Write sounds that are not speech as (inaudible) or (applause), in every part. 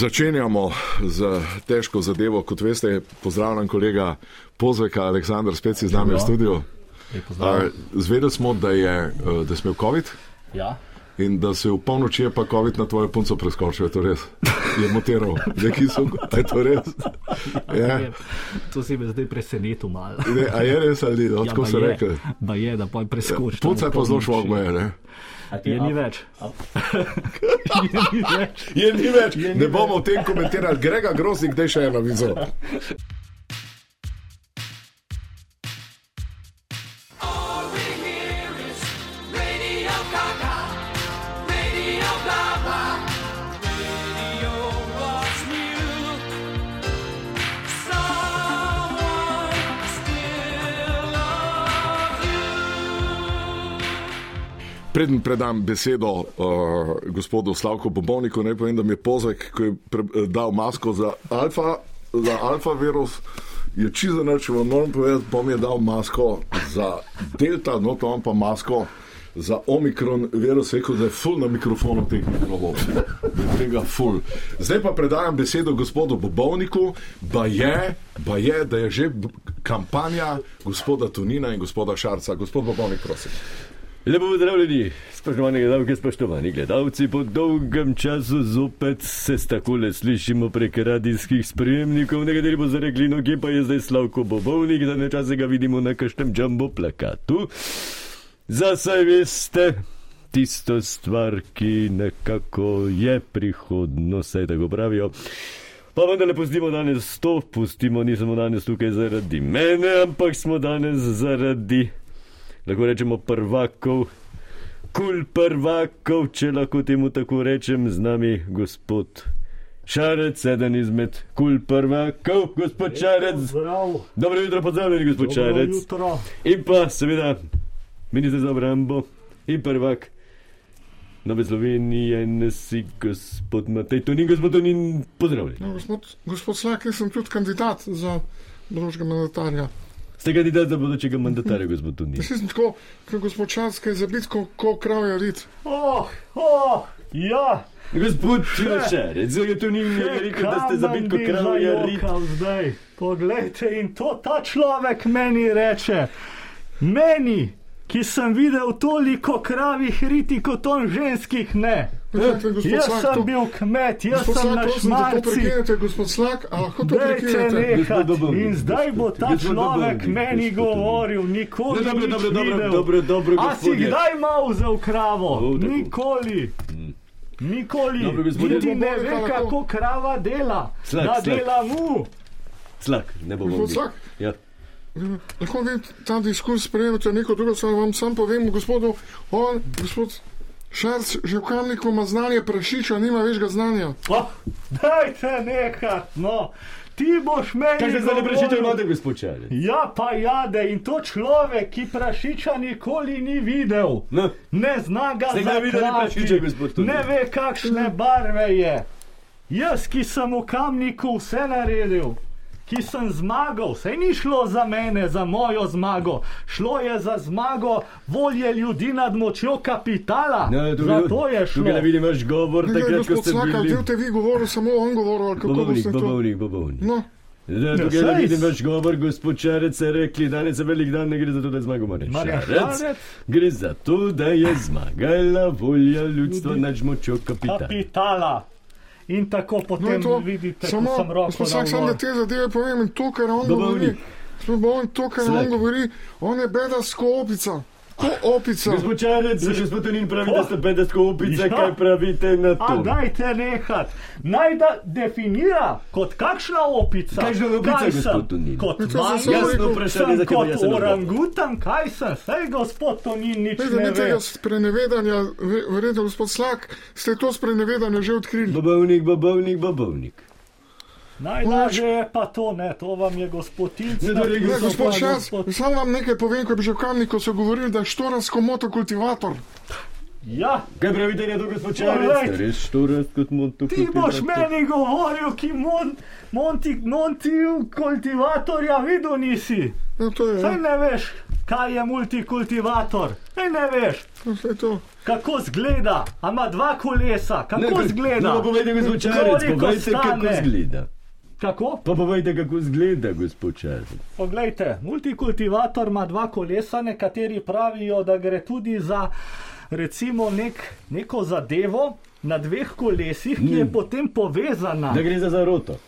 Začenjamo z težko zadevo. Kot veste, pozdravljam kolega Pozveka, Aleksandr, spet si z nami v studiu. Zvedeli smo, da, je, eh, da si imel COVID Ja. in da se v polnoči je pa COVID na tvojo punco preskočil. Je to res? Je mutiral, (laughs) neki so. A je to res? Ja. Je, to si me zdaj presenetil malo. Ne, a je res ali? Tako so Ja, je, rekli. ba je, da pa preskoči. Punca je pa zelo šlo ne? (laughs) Je ni več. je ni več. Je ni več. Ne bomo o tem komentirali. Grega Groznik, da je še ena vizo. Preden predam besedo uh, gospodu Slavku Bobovniku, naj povem, da mi je pozek, ko je pre, eh, dal masko za alfa, za alfa virus. Je čisto noč, vam moram povedati, bom je dal masko za delta, no to imam pa masko za omikron virus, rekel, da je full na mikrofonu teh mikrofonov. Da tega full. Zdaj pa predajam besedo gospodu Bobovniku, ba je, ba je, da je že kampanja gospoda Tunina in gospoda Šarca. Gospod Bobovnik, prosim. Lepo pozdravljeni, spoštovani gledalke, spoštovani gledalci. Po dolgem času zopet se takole slišimo prek radijskih sprejemnikov. Nekateri bo zarekli, no kje pa je zdaj Slavko Bobovnik, da nečase ga vidimo na kakšnem jumbo plakatu. Za saj veste, tisto stvar, ki nekako je prihodnost, saj tako pravijo. Pa vendarle pustimo danes to, pustimo, nismo danes tukaj zaradi mene, ampak smo danes zaradi lahko rečemo prvakov, kul prvakov, če lahko temu tako rečem, z nami gospod Šarec, eden izmed kul prvakov, gospod Šarec. Dobro jutro, pozdravljeni, gospod Dobro Šarec. jutro. In pa seveda ministr za obrambo in prvak. Nove Slovenije, nesi gospod Matej, to ni gospod, to ni pozdravljen. No, gospod, gospod Slak, jaz sem tudi kandidat za bodočega mandatarja. Ste kandidat za bodočega mandatarja, gospod Tuni. Jaz sem tako, kot gospod Čarski, zabit, ko, ko kravja rit. Oh, oh, ja. Gospod Šarec, zdaj to ni rekel, da ste zabit kot kravja rit. Zdaj. Poglejte, in to ta človek meni reče. Meni, ki sem videl toliko kravih riti kot on ženskih, ne. Gospod Jaz Slak, sem to- bil kmet, jaz Gospod sem Slak, na prosim, da to šmarci. prekinete, gospod Slak, a lahko to Dajte prekinete? Gospod nehati. Bobovnik, In zdaj bo ta gospod človek Bobovnik, meni gospod govoril, nikoli dobro, dobro, dobro, videl. dobro, dobro, A si kdaj mal vzel kravo? O, tako. Nikoli. Nikoli. Dobro, gospodje. Niti ne ve, kako krava dela. Slak, da slak. dela mu. Slak, ne bo mogel. Ja. Lahko vi ta diskurs sprejemate neko drugo, samo vam sam povem, gospodu, on, gospod Šarc, že v kamniku ima znanje prašiča, nima več ga znanja. Oh, dajte nehat, no. Ti boš meni. Kaj se zdaj ne prešite, imate gospod Šarec? Ja, pa jade in to človek, ki prašiča nikoli ni videl. No, Ne zna ga zaklati. prašiča, gospod Tudi? Ne ve, kakšne barve je. Jaz, ki sem v kamniku vse naredil, ki sem zmagal, se ni šlo za mene, za mojo zmago, šlo je za zmago volje ljudi nad močjo kapitala. no za to je šlo. Tukaj ne vidim vaš govor, Ne, ne, ko gospod ste Slak, ali bili. delate vi govoril, samo on govoril, kako Bobovnik, to? bobovnik, bobovnik. No, Ja, tukaj ne vidim vaš govor, gospod Šarec je rekli, danes je velik dan, ne gre za to, da je zmagal Šarec. Šarec. Gre za to, da je zmagala volja ljudstva nad močjo kapitala. kapitala. In tako no potem in to, vidite, samo, sem roko gospod Slak, samo da te zadeve povem in to, kar on Bobovnik. govori. Gospod Bobovnik, to, kar Slak. on govori, on je bedasko opica. Ko opica. Gospod Šarec, gospod Tonin pravi, da ste bedasko opice, Ja. kaj pravite na A to? dajte nehat. Naj da definira kot kakšna opica. Kakšna opica, Kaj gospod sem? Tonin? Kot to manj, samo Jasno vprašanje, zakaj kot jaz sem orangutan, kaj sem? Sej gospod Tonin nič Veste, ne ni ve. tega sprenevedanja, ve- verjetno gospod Slak, ste to sprenevedanje že odkrili. Bobovnik, bobovnik, bobovnik. Najlažje je pa to, ne, to vam je gospodinc. Ne, Ne, gospod gospod Šas, sam vam nekaj povem, ko bi že v kamniku so govorili, da je štoransko motokultivator. Ja, Kaj na to, gospod Poglej. Šarec? Res štorast kot moto. ti boš meni govoril, ki mon, monti, monti kultivatorja videl nisi. Ja, to je, Saj ne veš, kaj je multikultivator. Ej, ne veš, No, to. kako zgleda. A ima dva kolesa, kako zgleda. No, povejte, gospod Čarec, Koliko povejte, kako stane? zgleda. Kako? Pa povejte, kako zgleda, gospod Čarec. Poglejte, multikultivator ima dva kolesa, nekateri pravijo, da gre tudi za recimo nek, neko zadevo na dveh kolesih, ki je Mm. potem povezana. Da gre za zaroto.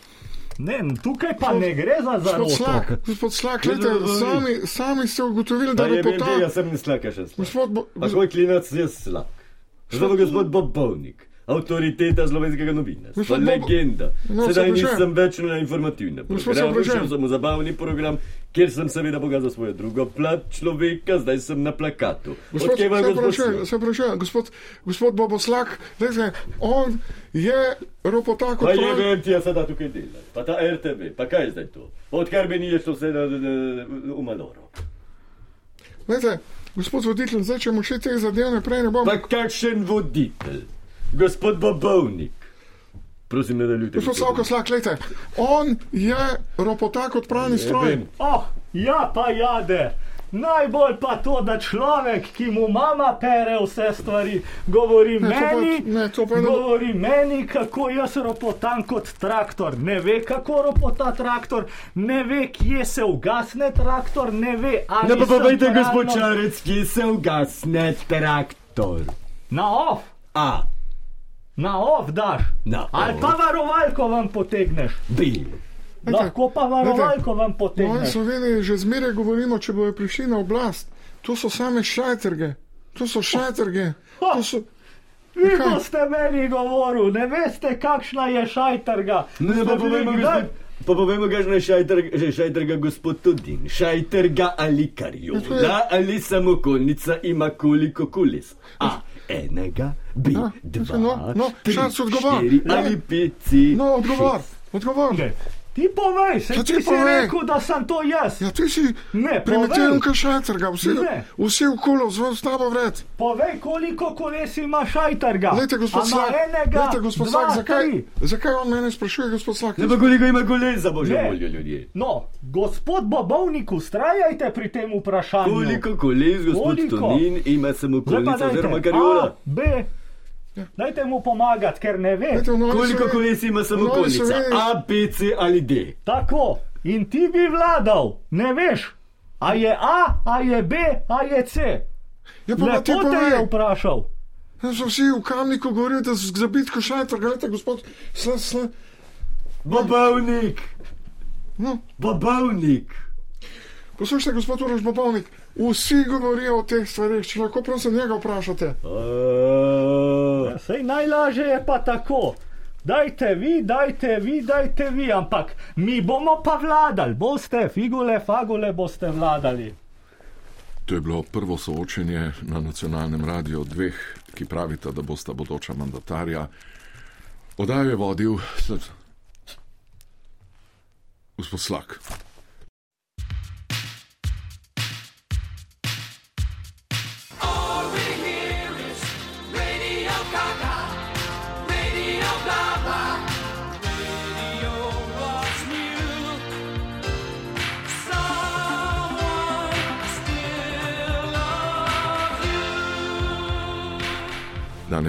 Ne, tukaj pa ne gre za zaroto. Slak, gospod Slak, Ja, no, sami, sami ste ugotovili, da Pa je je ropota. tega sem ne slaka še slak. Gospod, bo, svoj klinac je slak. Zdaj pa gospod Bobovnik. Avtoriteta slovenskega novinarstva, Bobo- legenda. No, se Sedaj nisem več na informativnem se programu, opravičujem. šel sem v zabavni program, kjer sem seveda pokazal svojo drugo plat človeka, zdaj sem na plakatu. Gospod, se Slak? se opravičujem, gospod, gospod Boboslak, gledajte, on je ropota kot Pa je pravi. vem, ti je sedaj tukaj dela. Pa ta RTV, pa kaj je zdaj to? Odkar bi ni je šlo vse v Maloro. Gledajte, gospod voditelj, zdaj če mu še teh zadev naprej ne bom. Pa kakšen voditelj? Gospod Bobovnik. Prosim, nadaljujte. Gospod Slavko Slak, gledajte, on je ropota kot pravni stroj. Oh, ja, pa jade. Najbolj pa to, da človek, ki mu mama pere vse stvari, govori Ne, to pa- meni, ne, to pa ne govori meni, kako jaz ropotam kot traktor. Ne ve, kako ropota traktor, ne ve, kje se ugasne traktor, ne ve, ali Ne pa povejte, gospod Čarec, kje se ugasne traktor. Na off, A, na off daš. Na Ali pa varovalko vam potegneš. B. Lahko pa varovalko vam No, v potegneš. Sloveniji že zmeraj govorimo, če bojo prišli na oblast. To so same šajterge, to so šajterge. To so, Vi Kaj? boste meni govorili, ne veste, kakšna je šajtrga. No, ne pa Ste bili povejmo, kdaj- gospod. Pa povejmo, kakšno je že šajterga gospod Tudin. Šajterga ali Ja, to karjola ali samokolnica ima koliko koles. A, enega, B, Ja, dva, no, no, tri, šarc odgovor. štiri Ja. ali pet, C, no, odgovor, šest. Ti povej, se Ja, ti ti si povej. rekel, da sem to jaz. Ja, ti si Ne, primitiven šajterga, vsi, Ne. vsi v kulu, zvon s tabo vred. Povej, koliko koles ima šajtrga. Lejte, gospod Slak, enega, lejte, gospod dva, Slak, zakaj, tri. zakaj on mene sprašuje, gospod Slak? Ne pa koliko ima koles za božjo Ne. voljo ljudje. No, gospod Bobovnik, ustrajajte pri tem vprašanju. Koliko koles gospod Koliko? Tonin ima samokolnica dajte, oziroma karjola? A, B. Dajte mu pomagati, ker ne ve. Koliko koles ima samokolnica? Sloveniji- A, B, C ali D? Tako, in ti bi vladal, ne veš, a je A, a je B, a je C. Ja, pa, pa ti Lepo te je vprašal. Ja, so vsi v kamniku govorili, da z zabitko šajterga, gledajte, gospod, sla, sla, Bobovnik! no. Bobovnik! Poslušajte, gospod Uroš Bobovnik, vsi govorijo o teh stvarih, če lahko prosim njega vprašate. A, Sej najlažje je pa tako. Dajte vi, dajte vi, dajte vi, ampak mi bomo pa vladali, boste, figule, fagule boste vladali. To je bilo prvo soočenje na nacionalnem radiju dveh, ki pravita, da bosta bodoča mandatarja. Odajo je vodil gospod Slak.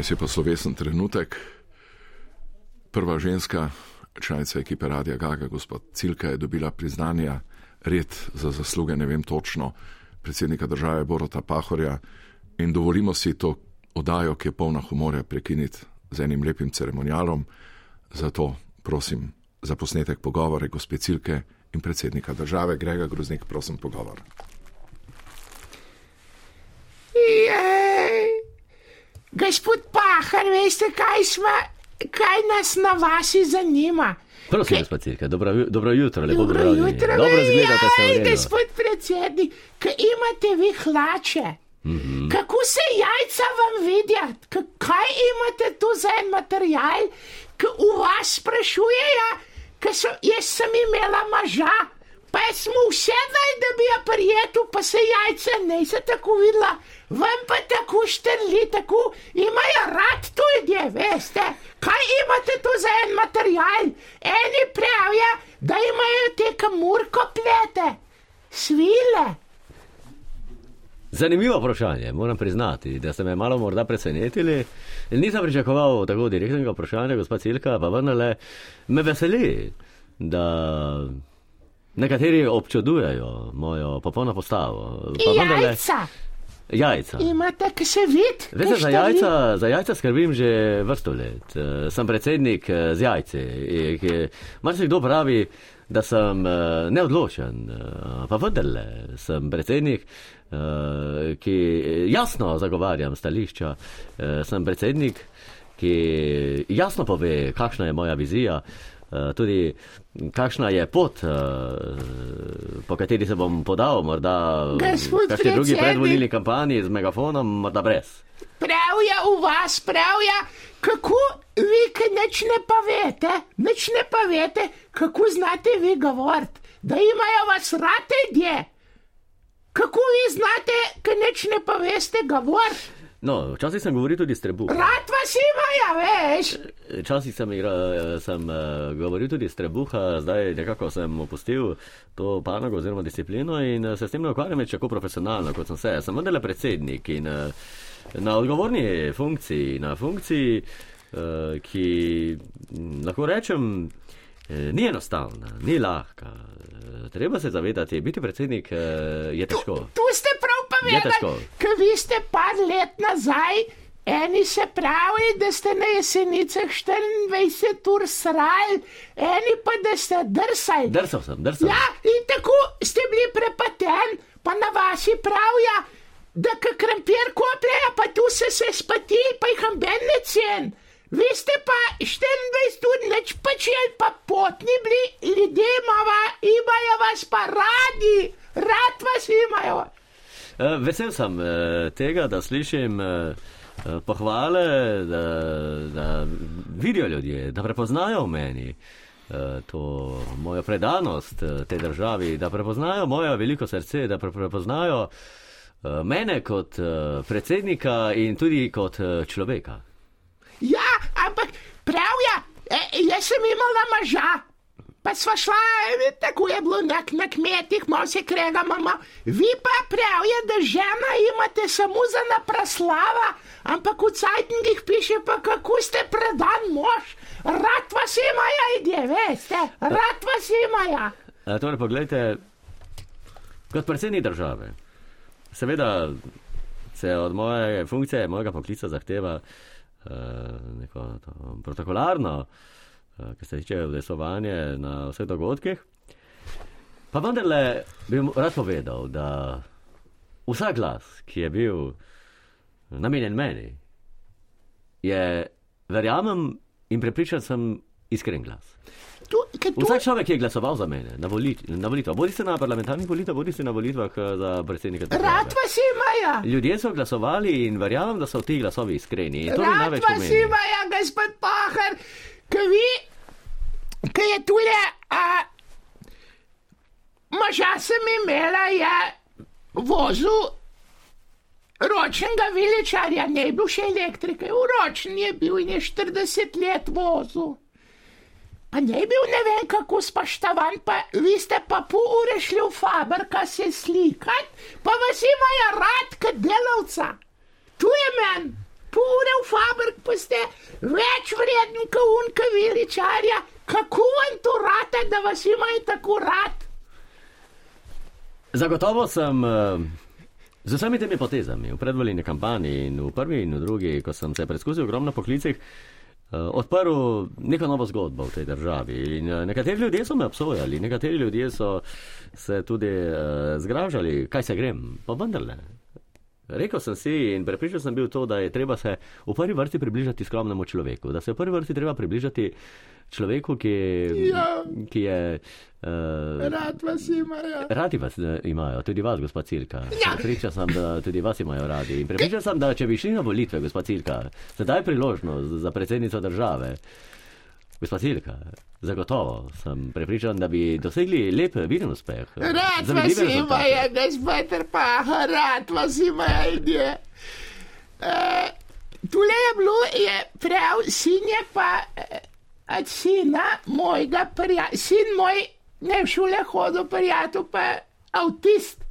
Danes je pa slovesen trenutek. Prva ženska, članica ekipe Radia Gaga, gospod Cilka, je dobila priznanja, red za zasluge, ne vem točno, predsednika države Borota Pahorja in dovolimo si to odajo, ki je polna humorja, prekiniti z enim lepim ceremonialom. Zato prosim za posnetek pogovore gospe Cilke in predsednika države Grega Groznik, prosim pogovor. Jej. Gospod Pahar, veste, kaj, sma, kaj nas na vasi zanima? Prosim, gospod Cirka, dobro, dobro jutro, lepo Dobro jutro, Dobro zgledate se Jaj. Gospod predsednik, kaj imate vi hlače? Mm. -hmm. Kako se jajca vam vidijo? Kaj imate tu za en material, ki v vas sprašujejo? Ker so- Jaz sem imela moža, pa smo vse dali, da bi jo prijetel, pa se jajca ne se tako videla. Vam pa tako štrli, tako imajo rad to ljudje, veste. Kaj imate tu za en material? Eni pravijo, da imajo te kamurko plete, svile. Zanimivo vprašanje, moram priznati, da ste me malo morda presenetili. Nisem pričakoval tako direktnega vprašanja, gospod Cilka, pa vendarle me veseli, da nekateri občudujejo mojo popolno postavo. Pa vendarle- Jajca. Jajca. Imate, ki se vidi. Veste, za jajca, za jajca skrbim že vrsto let. Eh, Sem predsednik eh, z jajci. eh, ki- Marsikdo pravi, da sem neodločen, pa vendarle sem predsednik, ki jasno zagovarjam stališča. Sem predsednik, ki jasno pove, kakšna je moja vizija. Tudi kakšna je pot, eh, po kateri se bom podal, morda v Gospod kakšni drugi predsednik. predvolilni kampanji z megafonom, morda brez. Pravijo v vas, pravijo, kako vi, ki nič ne povete, nič ne povete, kako znate vi govoriti, da imajo vas rade ljudje. Kako vi znate, ki nič ne poveste, govoriti? No, včasih sem govoril tudi s trebuhom. Rad vas imajo, veš. Včasih sem, igra, sem uh, govoril tudi s trebuha, zdaj nekako sem opustil to panogo oziroma disciplino in se s tem ne ukvarjam več tako profesionalno, kot sem se. Sem vendarle predsednik in uh, na odgovorni funkciji, na funkciji, uh, ki lahko rečem, ni enostavna, ni lahka. Treba se zavedati, biti predsednik je težko. Tu ste prav Težko. povedali, ker vi ste par let nazaj. Eni se pravi, da ste na jesenicah 24 ur srali, eni pa da ste drsali. Drsal sem, drsal. Ja, in tako ste bili prepaten, pa na vaši pravijo, da krempir kopljejo, pa tu se se spatili, pa jih amben ne cen. Vi ste pa 24 ur neč počeli, pa potni bili, ljudje imava, imajo vas pa radi, rad vas imajo. Eh, Vesel sem eh, tega, da slišim eh, pohvale, da, da vidijo ljudje, da prepoznajo v meni to mojo predanost tej državi, da prepoznajo moje veliko srce, da pre- prepoznajo mene kot predsednika in tudi kot človeka. Ja, ampak pravijo, e, jaz sem imala moža. Pa šla, tako je bilo na, na kmetih, malo se krega, mama. Vi pa pravijo, da žena imate samo za napraslava, ampak v cajtngih piše pa, kako ste predan mož. Rad vas imajo, ide, veste, rad vas imajo. E, Torej, pogledajte, kot predsednik države, seveda se od moje funkcije, mojega poklica zahteva eh, neko to, protokolarno, eh, ki se tiče vdesovanje na vseh dogodkih. Pa vendarle bi rad povedal, da vsak glas, ki je bil namenjen meni, je, verjamem in prepričan sem, iskren glas. Ke tu, Vsak človek, ki je glasoval za mene na, volit, na volitvah, bodi se na parlamentarnih volitvah, bodi se na volitvah eh, za predsednika rad države. vas imajo. Ljudje so glasovali in verjamem, da so ti glasovi iskreni. To Rad vas imajo, gospod ki je tule, a, moža sem imela, je vozil ročnega viličarja, ne je bil še elektrike, uročen je bil in je 40 let vozil. Pa ne je bil ne vem kako spoštovan, pa vi ste pa pol ure šli v fabrika se slikati, pa vas imajo rad kot delavca. Tu je men, pol ure v fabrik, pa ste več vreden kot unka viličarja. Kako vam to rata, da vas imajo tako rad? Zagotovo sem eh, z vsemi temi potezami v predvoljeni kampanji in v prvi in v drugi, ko sem se preizkusil v ogromno poklicih, eh, odprl neko novo zgodbo v tej državi. In eh, nekateri ljudje so me obsojali, nekateri ljudje so se tudi uh, zgražali, kaj se grem, pa vendarle. Rekel sem si in prepričan sem bil to, da je treba se v prvi vrsti približati skromnemu človeku, da se v prvi vrsti treba približati človeku, ki, Ja. ki je. Uh, Rad vas imajo. Radi vas eh, imajo, tudi vas, gospod Cilka. Ja. Prepričan sem, da tudi vas imajo radi. In prepričan sem, da če bi šli na volitve, gospod Cilka, sedaj je priložnost za predsednico države. Gospod Cilka, zagotovo sem prepričan, da bi dosegli lep, viden uspeh. Rad vas imajo, gospod Pahar, rad vas imajo, ide. Uh, tule je bilo, je prav, sin je pa eh, od sina mojega prijatelja, sin moj ne v šole hodil, prijatelj pa avtist.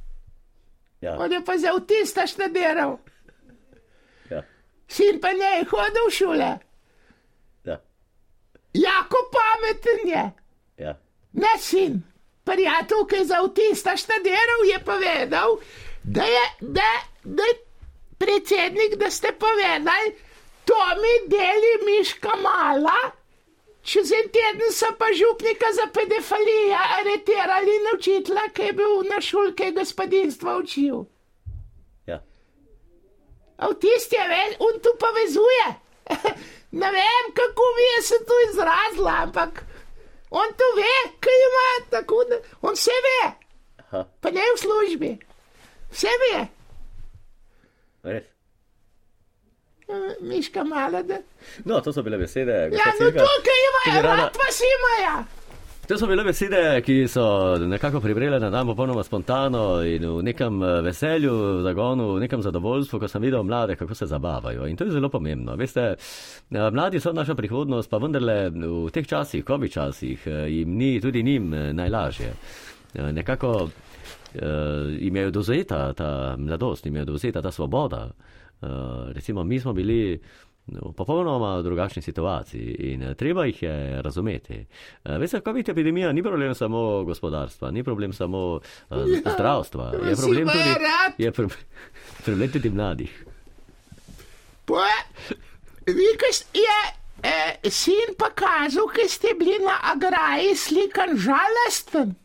Ja. On je pa za avtista študiral. Ja. Sin pa ne je hodil v šole. Ja. Pameten je. Ja. Ne sin. Prijatelj, ki je za avtista študiral, je povedal, da je, da, da je predsednik, da ste povedali, to mi deli miška mala. Čez en teden so pa župnika za pedofilijo aretirali in učitla, ki je bil na šulke gospodinstva učil. Ja. Avtist je ven, on tu povezuje. (laughs) ne vem, kako mi je se to izrazila, ampak on to ve, kaj ima, tako da on vse ve, Aha. pa ne v službi. Vse ve, Res. Eh, miška mala. Da. No, to so bile besede. Ja, no Cilka. tukaj ima, rad vas imajo. To so bile besede, ki so nekako pribrele na dan popolnoma spontano in v nekem eh, veselju, v zagonu, v nekem zadovoljstvu, ko sem videl mlade, kako se zabavajo. In to je zelo pomembno. Veste, eh, mladi so naša prihodnost, pa vendarle v teh časih, COVID časih, eh, jim ni, tudi njim najlažje. Nekako jim je dozeta ta mladost, je dozeta ta svoboda. Eh, Recimo, mi smo bili v popolnoma drugačni situaciji in eh, treba jih je razumeti. Eh, Veste, COVID epidemija ni problem samo gospodarstva, ni problem samo uh, zdravstva, je problem tudi, rad. je pro, (laughs) problem tudi mladih. Pa, vi, ki ste, je eh, sin pokazal, ki ste bili na agraji slikan žalosten.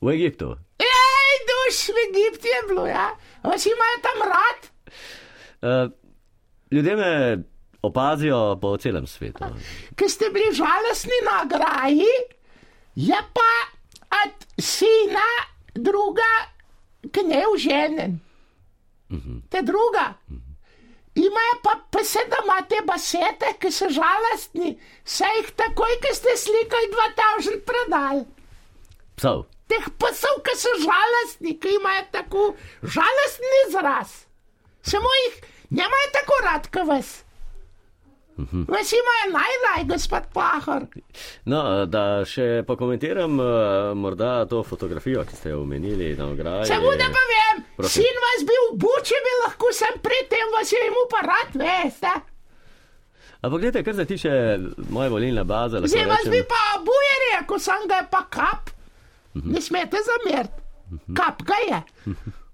V Egiptu. Ej, duš v Egiptu je bilo, ja. Vas imajo tam rad. Uh, ljudje me opazijo po celem svetu. ki ste bili žalostni na graji, je pa od sina druga, ki ne je uženen. Te druga. Imajo pa, pa se da imate basete, ki so žalostni, saj jih takoj, ki ste slikali 2000 predal. Psov. Teh psov, ki so žalostni, ki imajo tako žalostni izraz. Samo jih nemajo tako rad, kot vas. Vas imajo najraj, gospod Pahor. No, da še pokomentiram uh, morda to fotografijo, ki ste jo omenili na ograji. Samo da pa vem, Prosim. sin vas bil v buči, bi lahko sem predtem vas je imel pa rad, veste. Ampak gledajte, kar se tiče moje volilne baze, Zdaj vas bi rečem, pa buje rekel, sem ga je pa kap. Ne smete zameriti. Kap ga je.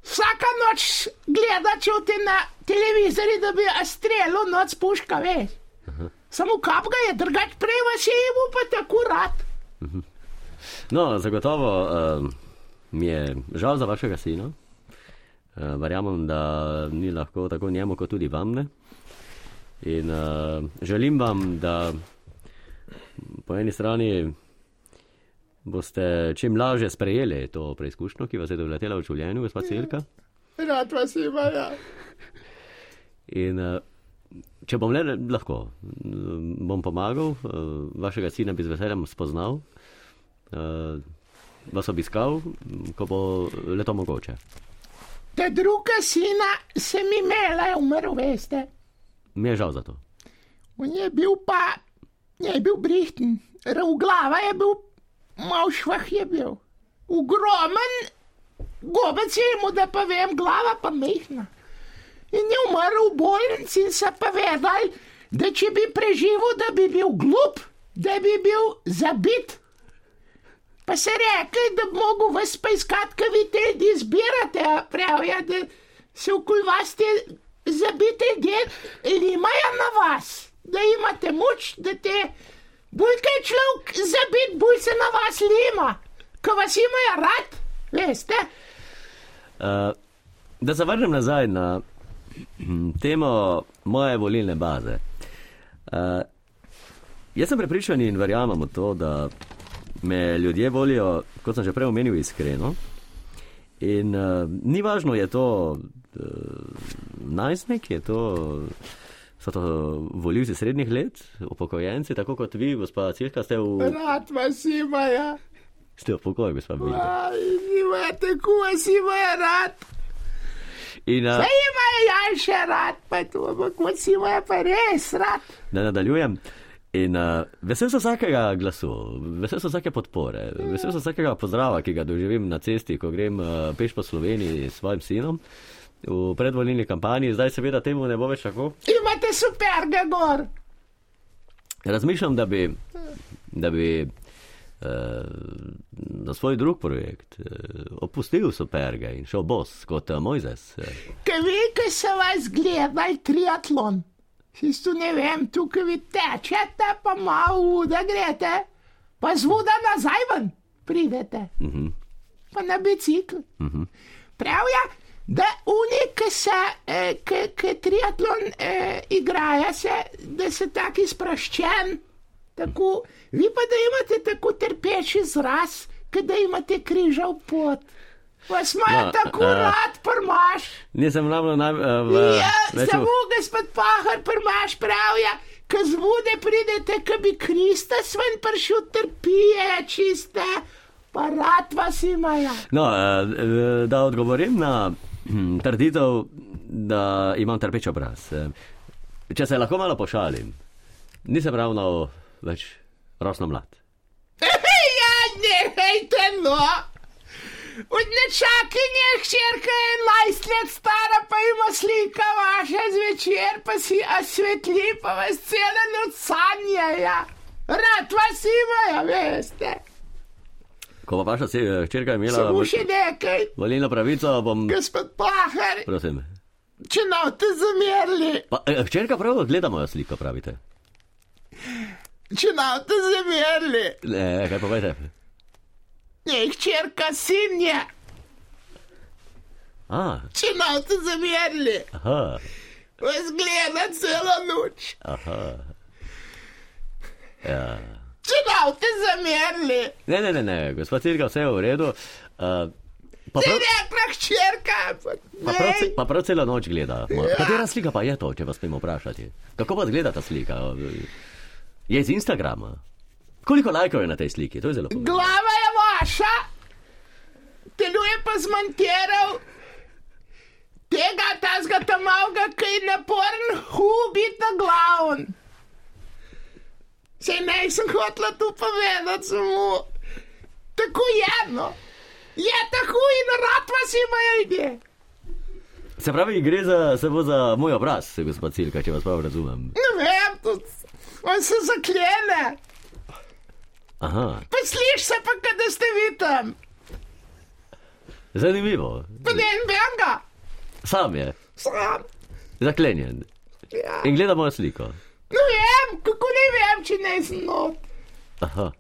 Vsaka noč gleda čuti na televizorju, da bi strelil noč puška, veš. Samo kap ga je, drugač prej vas je imel pa tako rad. No, zagotovo uh, mi je žal za vašega sina. Uh, verjamem, da ni lahko tako njemu, kot tudi vam ne. In uh, želim vam, da po eni strani boste čim lažje sprejeli to preizkušnjo, ki vas je doletela v življenju, gospod Celka. Rad vas imajo. In uh, če bom le lahko, bom pomagal, uh, vašega sina bi z veseljem spoznal, uh, vas obiskal, ko bo le to mogoče. Ta druga sina se mi imela, je umrl, veste. Mi je žal za to. On je bil pa, je bil brihten, v glava je bil, mal švah je bil. Ogromen, gobec je imel, da pa vem, glava pa mehna. In je umrl v bolnici in se pa vedel, da če bi preživel, da bi bil glup, da bi bil zabit. Pa se rekli, da bi mogel vas pa iskati, kaj vi te ljudi zbirate, pravijo, da se okoli vas te zabite ljudje imajo na vas, da imate moč, da te bolj kaj človek zabit, bolj se na vas lima, ko vas imajo rad, veste. Uh, da se vrnem nazaj na temo moje volilne baze. Uh, jaz sem prepričan in verjamem v to, da me ljudje volijo, kot sem že prej omenil, iskreno. In uh, ni važno, je to uh, najstnik, je to, so to volivci srednjih let, upokojenci, tako kot vi, gospa Cirka, ste v, Rad vas imajo, ste v pokoju, gospa Bilda. aj, imate, ko vas imajo rad. In uh, Saj imajo jaj še rad, pa to, ampak vas imajo pa res rad. da nadaljujem. In uh, vesel sem vsakega glasu, vesel sem vsake podpore, vesel sem vsakega pozdrava, ki ga doživim na cesti, ko grem uh, peš po Sloveniji s svojim sinom v predvolilni kampanji. Zdaj seveda temu ne bo več tako. Imate superga gor. Razmišljam, da bi, da bi na svoj drug projekt uh, opustil superge in šel bos kot uh, Mojzes. Uh, Kaj vi, ki so vas gledali triatlon? Isto ne vem, tukaj vi tečete, pa malo da greste, pa zvoda nazaj ven pridete. Uh -huh. Pa na bicikl. Uh -huh. Prav je, da unik, ki se, eh, ki, ki triatlon eh, igrajo, se, da se taki sproščen. Tako, vi pa da imate tako trpeč izraz, ki da imate križal pot. Vas ima No, tako eh, rad, prmaš. nisem ravno naj, uh, Ja, samo gospod Pahar, prmaš pravja, ko zvude pridete, ko bi Kristus ven prišel trpije, čiste, pa rad vas imajo. No, eh, da odgovorim na hm, trditev, da imam trpeč obraz. Če se lahko malo pošalim, nisem ravno več rosno mlad. ja, ne, hejte no. Od nečakinje hčerka je 11 let stara, pa ima slika vaša zvečer, pa si osvetli, pa vas cele noč sanjajo. Rad vas imajo, veste. Ko pa vaša hčerka imela Samo še nekaj, volilno pravico, bom. gospod Pahar. Prosim. Če ne te zamerili, Pa, eh, hčerka prav gleda mojo sliko, pravite. Če ne te zamerili, Ne, kaj povete? je hčerka sin je, A, če ne te zamerili, aha, vas gleda celo noč. aha. Ja. Če ne te zamerili, Ne, ne, ne, ne, gospod Cirka, vse je v redu. Uh, pa, prav, rekla hčerka, ampak pa, prav, pa prav celo noč gleda. Ja. Katera slika pa je to, če vas smemo vprašati? Kako pa izgleda ta slika? Je iz Instagrama. Koliko lajkov je na tej sliki? To je zelo pomembno. Glava je vaša, telo je pa zmontiral. Tega, tazga tam malga, ki je naporen, hubita glavn. Sej ne sem hotela tu povedati, samo tako je, no. Je tako in rad vas imajo ljudje. Se pravi, gre za, se bo za moj obraz, gospod Cirka, če vas prav razumem. Ne vem, tudi on se zaklene. Aha, Pa sliš se pa, kad ste vi tam. zanimivo. Pa ne vem ga. Sam je, Sam. zaklenjen. Ja. In gleda mojo sliko. Ne vem, kako ne vem, če ne. Aha,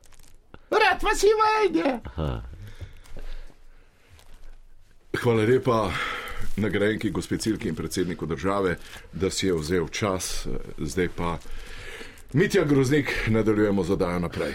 Rad vas ljudje. aha. Hvala lepa nagrajenki, gospod Cilki in predsedniku države, da si je vzel čas. Zdaj pa Mitja Groznik, nadaljujemo zadajo naprej.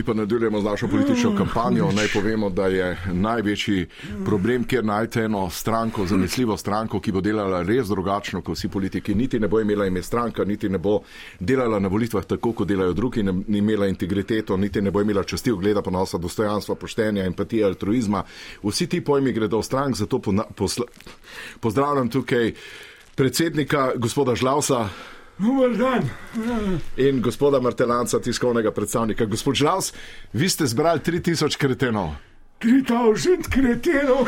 Mi pa nadaljujemo z našo politično kampanjo. Naj povemo, da je največji problem, kjer najte eno stranko, zanesljivo stranko, ki bo delala res drugačno kot vsi politiki. Niti ne bo imela ime stranka, niti ne bo delala na volitvah tako, kot delajo drugi, ne, ni imela integriteto, niti ne bo imela časti, ogleda, ponosa, dostojanstva, poštenja, empatije, altruizma. Vsi ti pojmi gredo v strank, zato pona, posla, pozdravljam tukaj predsednika gospoda Žlausa. Dobar dan. In gospoda Martelanca, tiskovnega predstavnika. Gospod Žlaus, vi ste zbrali 3000 kretenov. 3000 kretenov.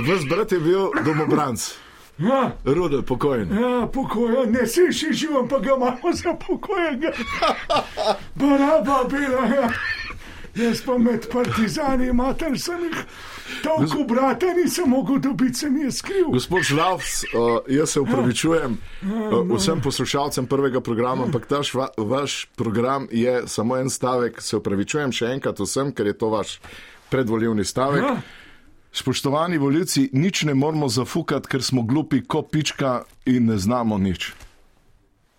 Vas brat je bil domobranc, Ja, rudel, pokojen. ja, pokojen, ne se še živam, pa ga imamo za pokojenega. Baraba bila, ja. Jaz pa med partizani, mater sem jih, toliko brata nisem mogel dobiti, sem jih skril. Gospod Žlaus, uh, jaz se upravičujem uh, vsem poslušalcem prvega programa, ampak taš, va, vaš program je samo en stavek. Se upravičujem še enkrat vsem, ker je to vaš predvoljivni stavek. Ja. Spoštovani voljivci, nič ne moramo zafukati, ker smo glupi kot pička in ne znamo nič.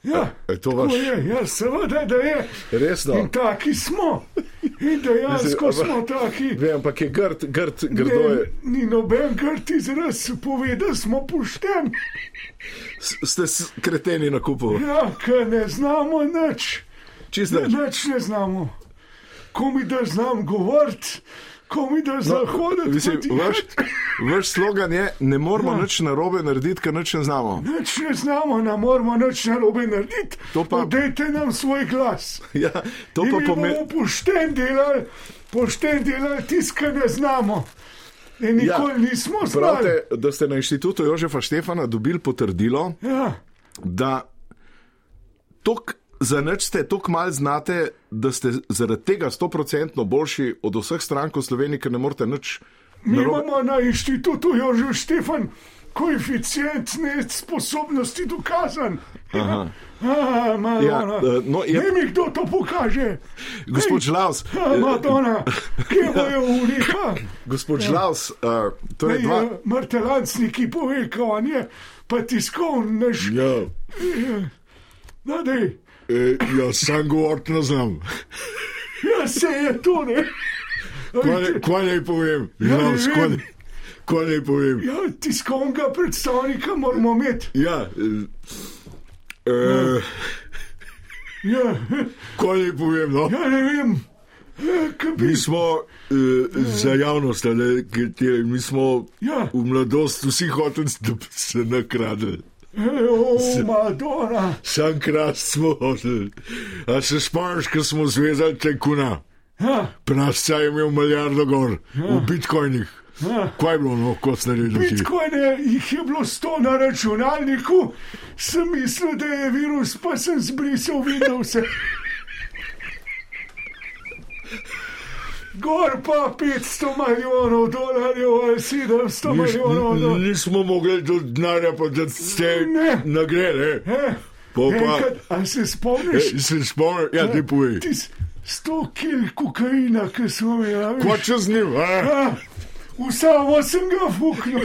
Ja, Je to to vaš? je, ja, seveda, da je. Resno. In taki smo. In dejansko Mislim, smo taki. Vem, ampak je grd, grd, grdo Ne, je. ni noben grd izraz, pove, da smo pošteni. S- Ste s- kreteni na kupu. Ja, ker ne znamo nič. Čist Ne, nič. nič ne znamo. Ko mi da znam govoriti, ko mi da znam hoditi, No, Mislim, pa vaš, vaš slogan je: ne moramo Ja. nič narobe narediti, ker nič ne znamo. Nič ne znamo, ne moramo nič narobe narediti. Pa- Dajte nam svoj glas. (laughs) Ja, to In pa mi pomeni. bomo pošten delali, pošten delali tisto, kar ne znamo. In nikoli ja, nismo znali. Pravite, da ste na inštitutu Jožefa Štefana dobili potrdilo, Ja, da tok, za nič ste tako malo znate, da ste zaradi tega stoprocentno boljši od vseh strank v Sloveniji, ker ne morete nič. mi narobe- imamo na inštitutu Jožef Štefan koeficient nesposobnosti dokazan. Ja, A, Madonna. Ja, eh, no, je- Ne mi kdo to pokaže. Gospod Žlaus, A, Madonna, kje bojo ulika? gospod Žlaus, uh, to je Ne, dva. je Martelancniki pove, kako on je, pa tiskovn naš. Ja, No, dej, e, jaz sam govoriti ne znam. ja se je to, ne. Kaj naj povem? Ja, ne Žlaus, kaj naj- povem? Ja, tiskovnega predstavnika moramo imeti. Ja, e, e, Ja, kaj naj povem? No? ja ne vem. Ja, bi- Mi smo uh, za javnost, ali, kateri, mi smo Ja. v mladosti vsi hoteli, da bi se nakradli. O, Madonna. Sam krast smo hoteli. A se spomniš, ko smo zvezali tekuna? Ja, Prasca je imel milijardo gor v bitcoinih. ja. Kaj je bilo, no, kot ste ti? Bitcoine jih je bilo sto na računalniku, sem mislil, da je virus, pa sem zbrisal Windows. (laughs) Gor pa 500 milijonov dolarjev ali 700 Niš- milijonov dolarjev. Nismo mogli do denarja, pa da ste Ne. nagrade. Eh, Po pa, Enkrat, a se spomniš? e, se spomniš, ja, ti povej. Ti s- sto kil kokaina, ki smo imeli. Kaj če z njim, a? Ja, v samo sem ga fuknil.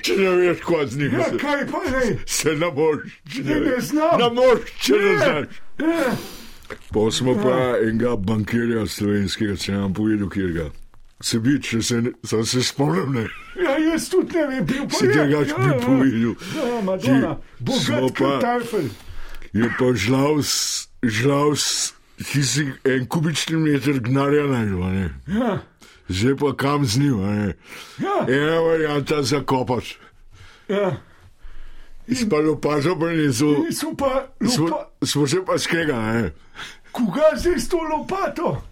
Če ne veš, kaj z njim. Ja, se- kaj pa ne? Se ne moreš, če Ne, ne znam. Ne moreš, če ne Ne. znaš. Ja, Pa smo pa enega bankirja slovenskega, če nam povedal, kjer ga. Se bi, če se, ne- sem se spomnim, ne. ja, jaz tudi ne vem, bil Si je. tega že bi povedal. Ja, Madonna, Ki smo bogat pa- kartofel. Je pa žlaus, žlaus, ki si en kubični meter gnarja najdel, ne. Ja, Zdaj pa kam z njim, ne. ja, Ena varianta zakopati. ja. Spalo pa že prinesel. Mi smo pa, lopa, smo se pa skregali, ne. koga zdaj s to lopato?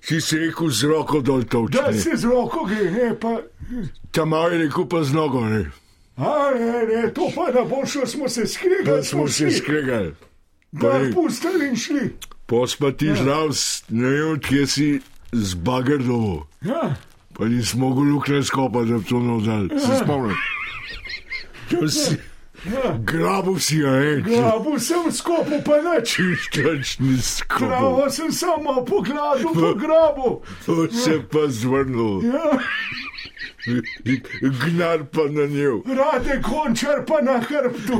Si si rekel z roko dol Da točni. se z roko gre, ne pa. Tam je rekel pa z nogo, ne. A, ne, ne, to pa na boljšo smo se skregali, smo se skregali. Da, Pa, pustili in šli. pa ti žlav, ne vem, kje si z bagerdovo. Ja, Pa nismo mogli lukne skopati, da bi to navdal. Se spomnim. To si, ga, ne. Glavu sem skopil, pa nič. Čiščačni skop. Travo sem samo pogledal po grabu. To se pa zvrnil. Ja, Gnar pa na njo. rade končar pa na hrbtu.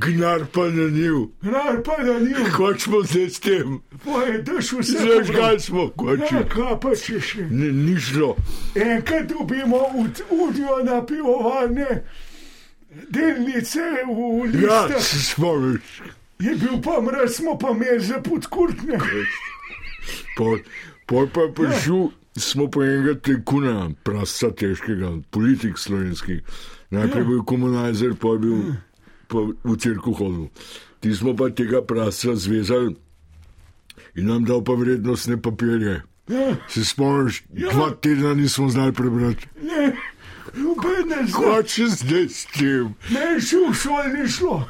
Gnar pa na njo. Rar pa na. Kaj smo zdaj s tem? Pojedeš vse. Zažgal smo, kaj Ja, kaj pa če še. Ni, ni šlo. Enkrat dobimo ud- udijo na pivovarne delnice v Ja, listah. se spomniš. Je bil pa mraz, smo pa imeli za podkurtne. Pol, pol pa je prišel, smo pa enega tekuna, prasta težkega, politik slovenski. Najprej bil komunajzer, pa je bil pa v cirku hodil. Ti smo pa tega prasta zvezali in nam dal pa vrednostne papirje. Ja, Se spomniš, dva tedna nismo znali prebrati. ne, noben ne zna. Kaj če zdaj s tem? Ne, še v šoli ni šlo.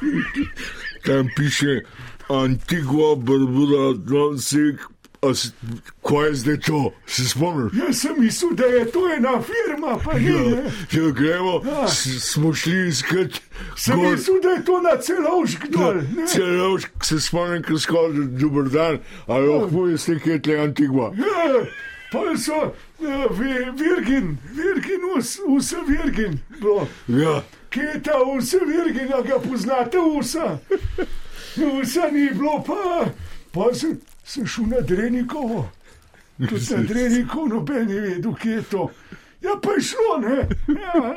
Tam piše Antigua, Barbuda, Atlantik. Kaj je zdaj to? Se spomniš? Jaz sem mislil, da je to ena firma, pa ni. Ja, ja, gremo, Ja. smo šli iskat. Sem mislil, da je to na celovšk dol. ne. Celo se spomnim, ko skoraj dober dan, ali lahko je ste kje tle Antigua. Ja, pa so virgin, virgin, us, usa virgin. Bilo. Ja, Kje je ta usa virgin, a ga poznate usa? Usa ni bilo, pa, pa sem, sem šel na Drenikovo. Tudi na Drenikovo noben je vedel, kje je to. Ja, pa je šlo, ne. Ja.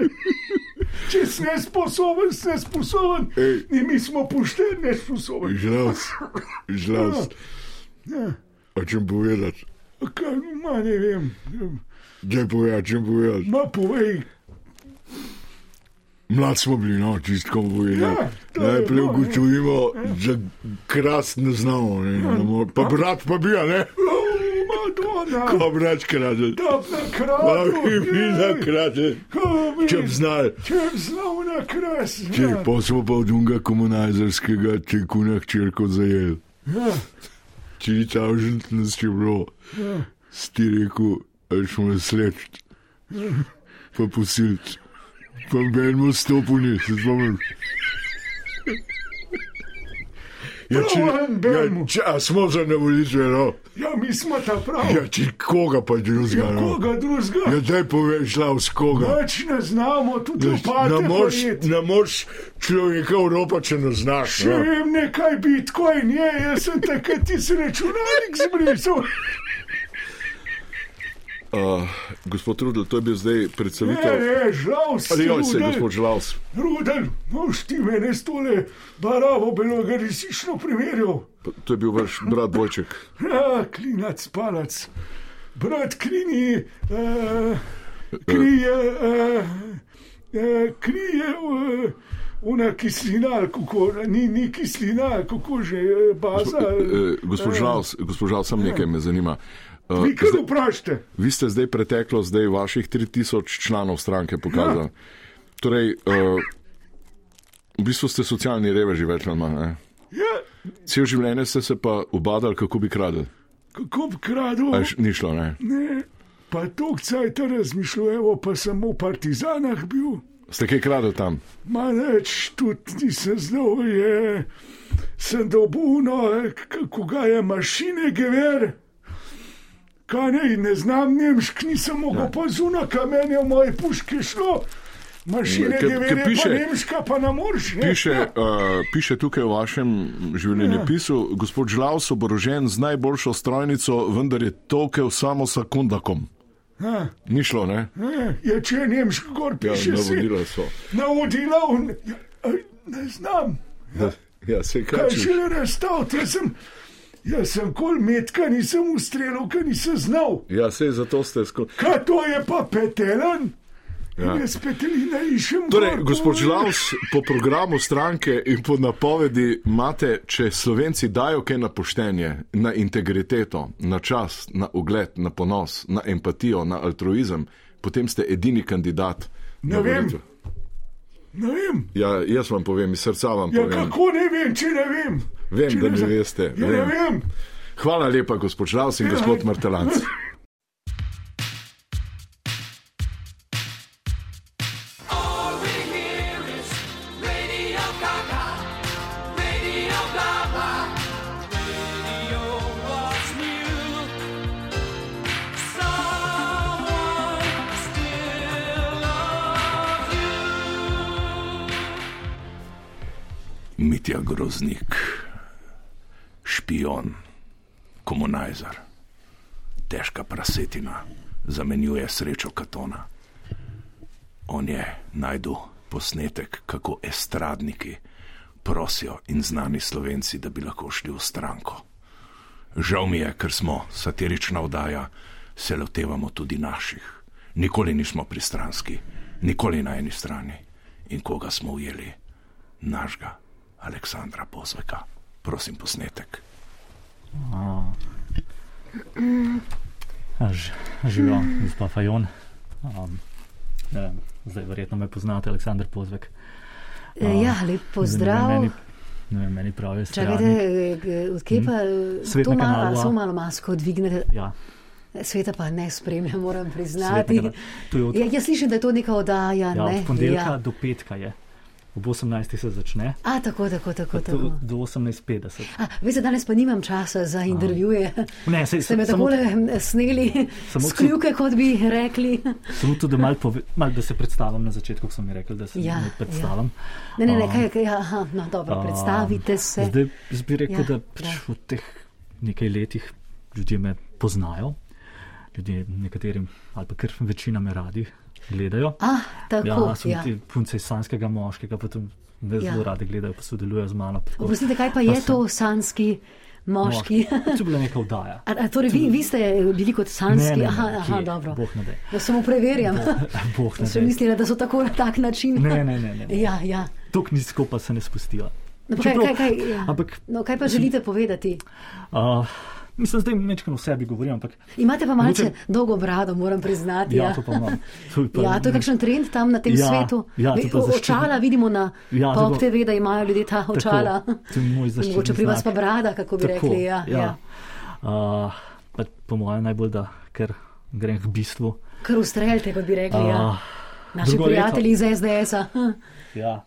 Če si nesposoben, si nesposoben. Ej. In mi smo pošteni, nesposoben. žlas, žlas. Ja. A čem povedati? Kaj, ma ne vem. Daj povedati, čem povedati. Ma povej, Mlad smo bili, no, čistko povedati. Ja, Najprej ja. ugotovimo, da krast ne znamo, ne, ne more. Pa brat pa bi, ne? Pa brat krade. da kraju. bi na krade. Če bi znali. Če bi znal na kras. Če Ja. pa smo pa od unga komunajzerskega tekuna hčerko zajeli. Ja. Če ta užit nas je bilo, si rekel, da smo sleč. Pa posilč. Pa benimo stopuni, se spomnim. Ja, če, ja, če, a smo za ne volitve, no? ja, mi smo ta prav. Ja, če koga pa drugega, Ja, no? koga drugega? Ja, daj povej, šla s koga. Več ne znamo, tudi Ja, lopate. Ne moreš, ne moreš človeka Evropa, če ne znaš. Če No? vem nekaj bitcoin je, jaz sem takrat ti se računalnik zbrisal. Uh, gospod Rudel, to je bil zdaj Ne, predstavitev. ne, žal Ali joj se, gospod Žlavs. Rudel, moš ti mene s tole baravo beloga resnično primerjal. To je bil vaš brat Vojček. (laughs) Ja, klinac, palac. Brat klini, uh, krije, uh, uh, krije uh, una kislina, kako, ni, ni kislina, kako že eh, baza. Eh, Gospod Žlavs, gospod Žlavs, sam nekaj me zanima. Uh, Vi kar zdaj, vprašate. vi ste zdaj preteklo, zdaj vaših 3000 članov stranke pokazali. Torej, uh, v bistvu ste socialni reveži, več ali manj. Ja, Cel življenje ste se pa ubadali, kako bi kradli. kako bi kradel? A je š- Ni šlo, ne? Ne, pa to cajt razmišljal, evo pa sem v partizanah bil. Ste kaj kradli tam? Ma več tudi nisem znal, je, sem dobuno, kako ga je mašine gever. Kaj ne, ne znam nemšk, nisem mogel pa zuna kamenja v moje puške šlo. Mašine ke gever je pa piše- nemška, pa na morš. Piše, uh, piše tukaj v vašem življenjepisu, gospod Žlavs oborožen z najboljšo strojnico, vendar je tokel samo sekundakom. Ha, Ni šlo, ne? ne, je če je nemški gor Ja, piše se. navodila so. Navodila, v- ja, ne znam. Ja, se Kaj kaj še le razstaviti, jaz sem, jaz sem kol metka, nisem ustrelil, ker nisem znal. Ja, se zato ste skozi. Kaj to je pa petelan? Ja. Jaz petelina išem. Torej, gor, gospod Žlavs, po programu stranke in po napovedi imate, če Slovenci dajo kaj na poštenje, na integriteto, na čas, na ugled, na ponos, na empatijo, na altruizem, potem ste edini kandidat. Ne vem. volitve. Ne vem. Ja, jaz vam povem, iz srca vam Ja, povem. kako ne vem, če ne vem. Vem, Če da ne zna- veste, Ja, vem. ne vem. Hvala lepa, gospod Žlavs in Ja. gospod Martelanc. (laughs) Mitja Groznik, špion, komunajzer, težka prasetina, zamenjuje srečo Katona. On je najdel posnetek, kako estradniki prosijo in znani slovenci, da bi lahko šli v stranko. Žal mi je, ker smo satirična oddaja, se lotevamo tudi naših. Nikoli nismo pristranski, nikoli na eni strani. In koga smo ujeli? Našega Aleksandra Pozveka. Prosim, posnetek. Ž- Živijo, gospod Fajon. Um, ne vem, zdaj verjetno me poznate, Aleksandr Pozvek. E, Ja, lep pozdrav. Meni, ne vem, meni pravi Čakajte, strani. e, odkje pa e, Svet to malo, samo malo masko dvignete? Ja, Sveta pa ne spremljam, moram priznati. Ja, jaz slišim, da je to neka oddaja. ja, ne? od ponedeljka ja. do petka je. Ob 18. se začne, A, tako, tako, tako. tako. do, do 18.50. A, veste, danes pa nimam časa za intervjuje. Ne, sej, Ste me samo, takole hm, sneli, skljuke, kot bi rekli. samo to, da, mal pove, mal, da se predstavim na začetku, ko sem mi rekel, da se Ja, ja, predstavim. Ne, ne, ne, A, kaj, kaj, aha, no, dobro, a, predstavite se. Zdaj bi rekel, Ja, ja, da pač ja. v teh nekaj letih ljudje me poznajo, ljudje nekaterim ali pa kar večina me radi gledajo. Ah, tako, ja, so ja. ti punce iz sanskega moškega, pa tudi me Ja. zelo radi gledajo, pa sodelujejo z mano. Oprostite, kaj pa je to sanski moški? To je bila neka vdaja. A, a torej, vi, vi ste bili kot sanski? Ne, ne, ne, aha, aha, kje? dobro. Bog ne. Da samo preverjam. (laughs) Bog ne Sem daj. mislila, da so tako na tak način. Ne, ne, ne. ne. Ja, ja. Tok nizko pa se ne spustijo. No, pa kaj, Čeprav- kaj, kaj, ja. Ampak, no, kaj pa želite povedati? uh, mislim, zdaj mečkano o sebi govorim, ampak Imate pa malce Mogoče- dolgo brado, moram priznati. ja, to pa imam. To pa- Ja, to je kakšen trend tam na tem Ja, svetu. ja, to pa zaščitno- očala vidimo na Ja, Pop pa- TV, da imajo ljudje ta očala. to je moj zaščitni Mogoče pri vas pa brada, kako bi Tako, rekli. Ja, ja. ja. Uh, po mojem najbolj, da ker grem k bistvu. Kar ustreljte, kot bi rekli. Ja. Uh, Naši drugo prijatelji iz SDS-a. Ja.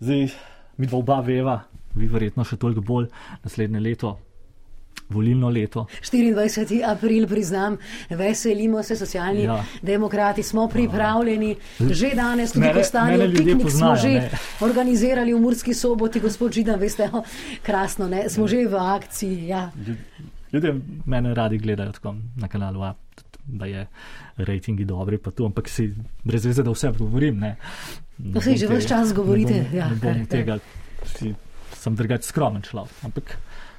Zdaj, mi dva oba veva, vi verjetno še toliko bolj, naslednje leto, volilno leto. 24. april, priznam, veselimo se, socialni ja. Ja. demokrati smo pripravljeni. Že danes, tudi mene ljudje piknik, smo poznajo, že ne. organizirali v Murski soboti, gospod Židan, veste, o, krasno, ne? smo že v akciji. Ja. Ljudje mene radi gledajo tako na kanalu A, da je rejtingi dobri, pa to, ampak si brez veze, da vse govorim. Ne, No, saj že tega- čas govorite, Ne bom, ja, ne bom kar- tega, si, sem drugač skromen človek. Ampak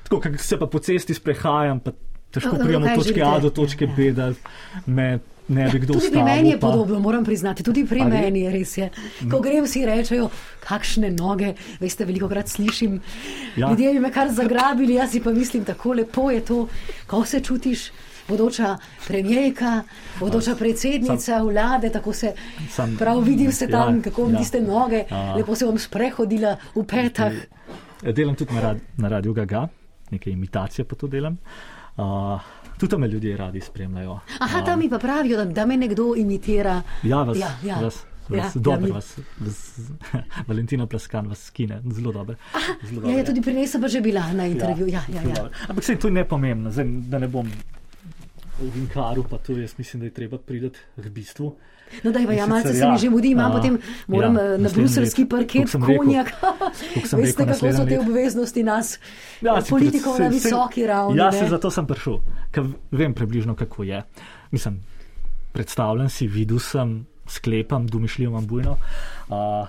tako, kako se pa po cesti sprehajam, pa težko No, no, pridem od točke A do točke B, da me ne bi kdo Tudi pri meni je pa- podobno, moram priznati, tudi pri Ali? meni je res. Je. Ko grem, si rečejo, kakšne noge, veste, veliko krat slišim. Ja. Ja. Ljudje bi me kar zagrabili, jaz si pa mislim, tako lepo je to, ko se čutiš. Bodoča premijejka, bodoča predsednica vlade, tako se Sam- prav vidim se tam, ja, kako vam ja. tiste noge, A. lepo se vam sprehodila v petah. Ja, Delam tudi na, rad, na radiju Gaga, neke imitacije pa to delam. Uh, tudi tam me ljudje radi spremljajo. Aha, tam mi pa pravijo, da, da me nekdo imitira. Ja, vas, Ja, ja. vas, Ja, vas ja, dobro, mi- vas, vas, (laughs) Valentina Plaskan vas skine, zelo dobro. Zelo Ja, ja, tudi pri njej sem pa že bila na intervjuju. Ja, ja, ja. dobro. Ampak se to je nepomembno, zdaj, da ne bom v inkaru, pa to jaz mislim, da je treba priti k bistvu. No, da, ja, malce se mi ja, že mudi, imam a, potem moram ja, ja, na bruselski parket rekel, konjak. sem Veste, rekel, kako so te obveznosti nas, Ja, ja, si politikov na se- se- visoki ravni. Ja, ne. se zato sem prišel, ker vem približno, kako je. Mislim, predstavljam si, videl sem, sklepam, domišljijo imam bujno. Uh,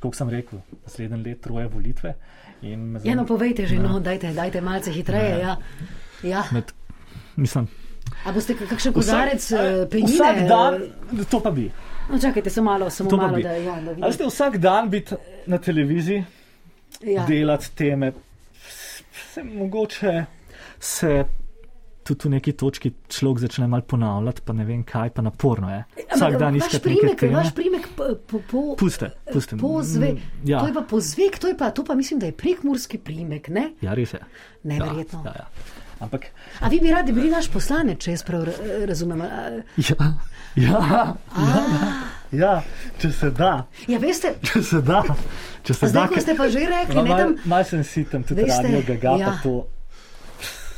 kot sem rekel, naslednje leto troje volitve. Ja, no, povejte že, Ja. no, dajte, dajte malce hitreje. Ja. Ja. Med, mislim, A boste kakšen kozarec eh, penine? Vsak dan, to pa bi. No, čakajte, samo malo, samo To malo, bi. da, ja, da Ali vidim. ste vsak dan biti na televiziji, Ja. delati teme, se mogoče se tudi v neki točki človek začne mal ponavljati, pa ne vem kaj, pa naporno je. Vsak Ampak dan iskati neke primek, teme. vaš primek po, po, Puste, puste. pozve, Mm, Ja. to je pa pozvek, to, je pa, to pa mislim, da je prekmurski primek, ne? Ja, res je. Neverjetno. Ja, ja, ja. Ampak, A vi bi radi bili naš poslanec, če jaz prav ra- razumem? A- ja, ja, ja, ja, če se da, Ja, veste, če se da. Če se zdaj, da, ko ste pa že rekli, Ma, ne tam. mal sem sitem tudi radio gaga, ja. pa to.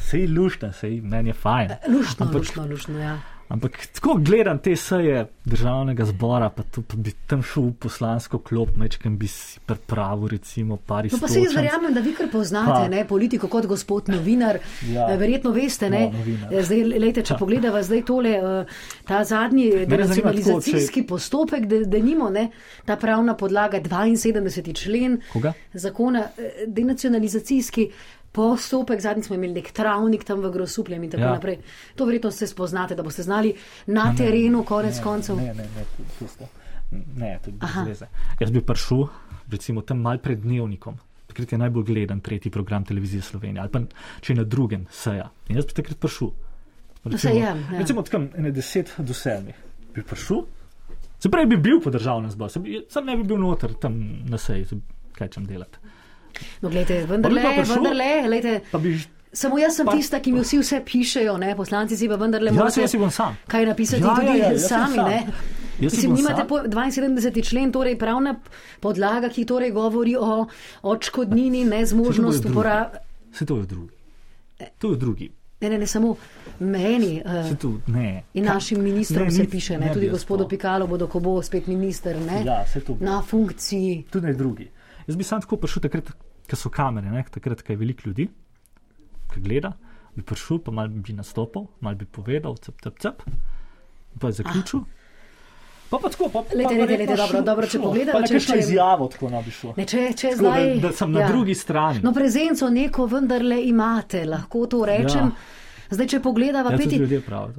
Sej luštno, sej meni je fajn. Luštno, Ampak- luštno, luštno, ja. Ampak tako gledam te seje državnega zbora, pa, to, pa bi tam šel v poslansko klop, mečkem bi si pripravil, recimo, par No, pa se jaz verjamem, da vi kar poznate Pa- ne, politiko kot gospod novinar. Ja. Eh, Verjetno veste, ne. No, novinar. Eh, Zdaj, lejte, če Ja. pogledava zdaj tole, eh, ta zadnji denacionalizacijski postopek, da, da nimo, ne, ta pravna podlaga 72. člen Koga? zakona, denacionalizacijski postopek, zadnji smo imeli nek travnik tam v Grosupljem in tako Ja. naprej. To verjetno se spoznate, da boste znali na terenu konec koncev. Ne, ne, ne, pusto. Ne, to je brez. Jaz bi prišel, recimo, tam mal pred dnevnikom. Takrat je najbolj gledan tretji program televizije Slovenije, ali pa če na drugem seja. In jaz bi takrat prišel. saj je, ja. recimo tam ene deset do sedmih bi prišel, se pravi, bi bil po državnem zboru, sam ne bi bil noter tam na seji, se- kaj čem delati. No, gledajte, vendarle, vendarle, ž- Samo jaz sem Pa- tista, ki mi vsi vse pišejo, ne? poslanci si pa vendarle Ja, morate kaj napisati Ja, tudi ja, ja, sami. sam. Ne? Jaz Mislim, nimate po 72. člen, torej pravna podlaga, ki torej govori o odškodnini, nezmožnost uporabe. Se to je drugi. To je drugi. Ne, ne, ne, samo meni. Uh, Se to, ne. In našim ministrom Ne, se piše, ne ne, tudi gospodu to. Pikalo bodo, ko bo spet minister, ne, Ja, na funkciji. Tudi ne drugi. Jaz bi sam tako prišel, takrat, ko so kamere, ne? takrat, ko je veliko ljudi, ki gleda, bi prišel, pa mal bi nastopil, mal bi povedal, cep, cep, cep, pa je zaključil. Pa pa tako, pa, pa Lejte, lejte, verjetno lejte, dobro, dobro, če Pa na če kakšno še- izjavo tako ne bi šel. Ne, če, če Tako, zdaj, da, da sem ja. na drugi strani. No, prezenco neko vendarle imate, lahko to rečem. Ja. Zdaj, če pogledava, ja, peti,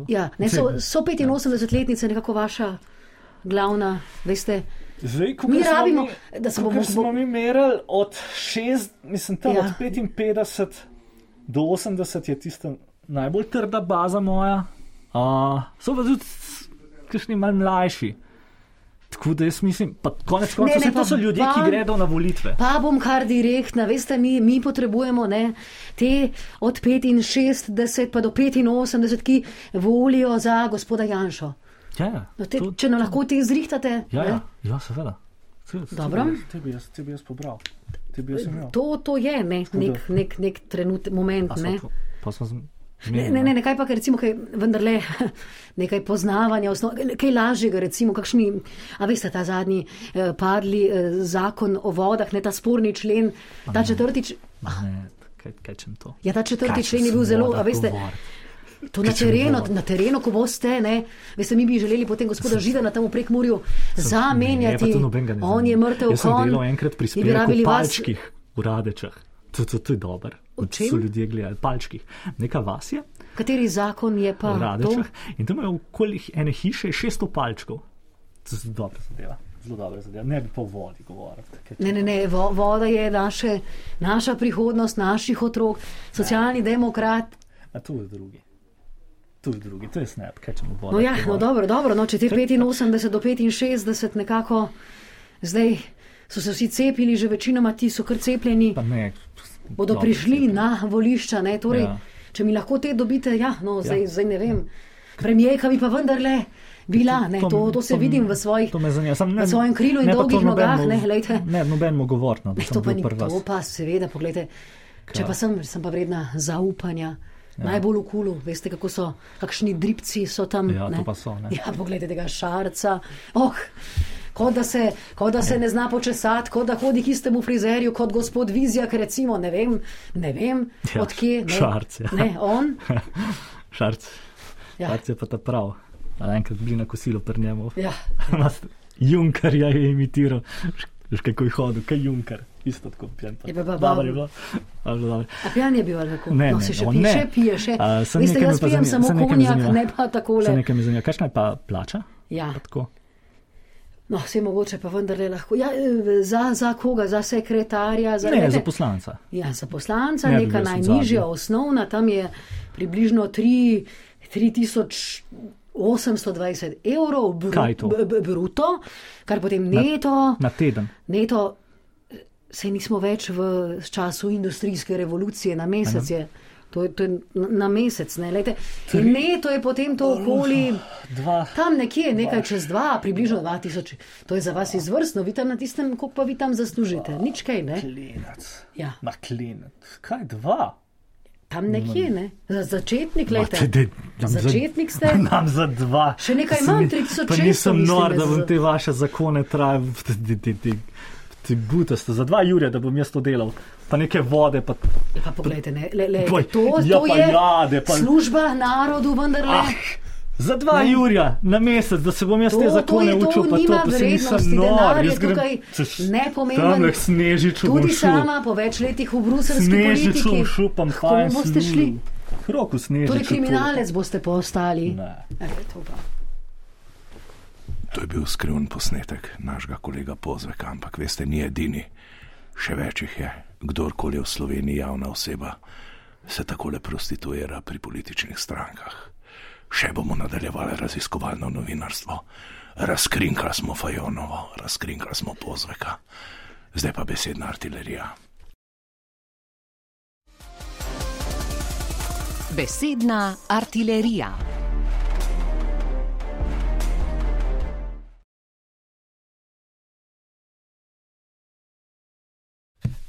ja, ne, so, so 85-letnice nekako vaša glavna, veste. Zdaj, Mi rabimo, mi- da se bomo- smo mi merili od 6, mislim, tam Ja. od 55 do 80 je tista najbolj trda baza moja. Uh, so pa tudi kakšni malj mlajši. Tako da jaz mislim, pa konec koncev vse to so ljudje, pa- ki gredo na volitve. Pa bom kar direktna, veste, mi, mi potrebujemo ne, te od 65 pa do 85, ki volijo za gospoda Janšo. Ja, ja. No, te, to- če nam lahko te zrihtate, ja, ne, ja, ja seveda. Dobro. Te bi jaz, te bi jaz pobral. Te bi jaz imel. to, to je ne, nek, nek, nek trenut, moment. A Ne. Pa smo z- Ne, ne, ne, nekaj pa, recimo, kaj vendarle, (laughs) nekaj poznavanja, osnov, kaj lažjega, recimo, kakšni, a veste, ta zadnji eh, padli eh, zakon o vodah, ne ta sporni člen, ta četrti, č- Ne, kaj, kaj čem to? ja, ta četrti Kaj člen je bil zelo, a veste, govoriti? To na terenu, na terenu, ko boste, ne, veste, mi bi želeli potem gospoda Židana tam v prekmurju Ne, zamenjati, to nobenega ne on je mrtev Jaz sem konj, delal enkrat pri vas, palčkih v Radečah. To, to, to je dobro. V čem? So ljudje gledali palčkih. Neka vas je kateri zakon je pa v to? Radečah in tam je okoli ene hiše 600 palčkov. To je dobra zadeva. Zelo dobra zadeva. Ne bi pa o vodi govoril. Kaj- Ne, ne, ne, vo- voda je naše, naša prihodnost, naših otrok, socialni demokrat. A to je drugi. To je drugi, to je snap, kaj čemo vodo. No, ja, no dobro, dobro, no, če ti 85 do 65 nekako zdaj so se vsi cepili, že večinoma ti so kar cepljeni, Pa ne. bodo prišli cepljen. na volišča. Ne, torej, Ja. Če mi lahko te dobite, ja, no, zdaj, Ja. zdaj ne vem. Premijejka bi pa vendarle bila, ne, to, to se vidim v svojih. To. Sam, na svojem krilu in ne to dolgih nogah, nobenemu- ne, glejte. Ne, nobenemu govoriti, no, da To pa ni pri vas. to, pa seveda, pogledajte. Če Kaj? pa sem, sem pa vredna zaupanja. Ja. Najbolj v kulu, veste, kako so, kakšni dripci so tam. Ja, to ne? pa so, ne. Ja, pogledajte tega šarca. Oh, kot da se, kot da se ne zna počesati, kot da hodi k istemu frizerju kot gospod Vizjak, recimo, ne vem, ne vem Ja, odkje. Ne, Šarc, ja. ne, on. (laughs) Šarc. Ja. Šarc je pa ta prav. A enkrat bili na kosilo pri njemu. Ja. (laughs) Junkarja je imitiral. Veš, kako je hodil, kaj Junkar. Isto tako pijan. pa- Je pa- Dobro je bilo. Dobro. A pijan je bil ali kako? Ne, no, ne, še on pije, ne. še pije, še. Samo Veste, jaz pijem samo konjak, ne pa takole. nekaj me zanima, kakšna je pa plača? Ja. Pa. No, vse mogoče pa vendarle lahko. Ja, eh, za, za koga, za sekretarja, za Ne, glejte, za poslanca. Ja, za poslanca, Ne neka najnižja, osnovna, tam je približno 3 3820 evrov bru, Kaj to? bruto, kar potem neto, Na teden. neto, se nismo več v času industrijske revolucije, na mesec je. To je, to je na- na mesec, ne, lejte. In neto je potem to okoli, Dva. tam nekje, nekaj čez dva, približno 2000. To je za vas izvrstno, vi tam na tistem, koliko pa vi tam zaslužite. Nič kaj, ne? Klinec. Ja. Ma klinec. Kaj dva? Tam nekje, ne? Za začetnik, Ma, lejte. te- te- nam za- Začetnik ste? (laughs) Nam za dva. Še nekaj mi- 3600 Pa nisem mislim, nor, da bom te vaše zakone trajal. Ti, ti, ti, ti butaste za dva jurja, da bom jaz to delal. Pa neke vode, pa Ja, pa poglejte, ne, le, le, Poj, to, ja, to je jade, pa- služba narodu, vendarle. Ah, za dva Ne. jurja na mesec, da se bom jaz To- te to zakone to učil, pa to pa se nisem nor. Jaz grem nepomemben. Tam le snežiču bom Tudi šel. sama po več letih v bruselski Snežiču politiki. šupam, Komu fajn boste šli? Roku snežiču. Torej, kriminalec boste postali. Ne. E, to pa. To je bil skriven posnetek našega kolega Pozveka, ampak veste, ni edini. Še več jih je. Kdorkoli je v Sloveniji javna oseba, se takole prostituira pri političnih strankah. Še bomo nadaljevali raziskovalno novinarstvo. Razkrinkali smo Fajonovo, razkrinkali smo Pozveka. Zdaj pa besedna artilerija. Besedna artilerija.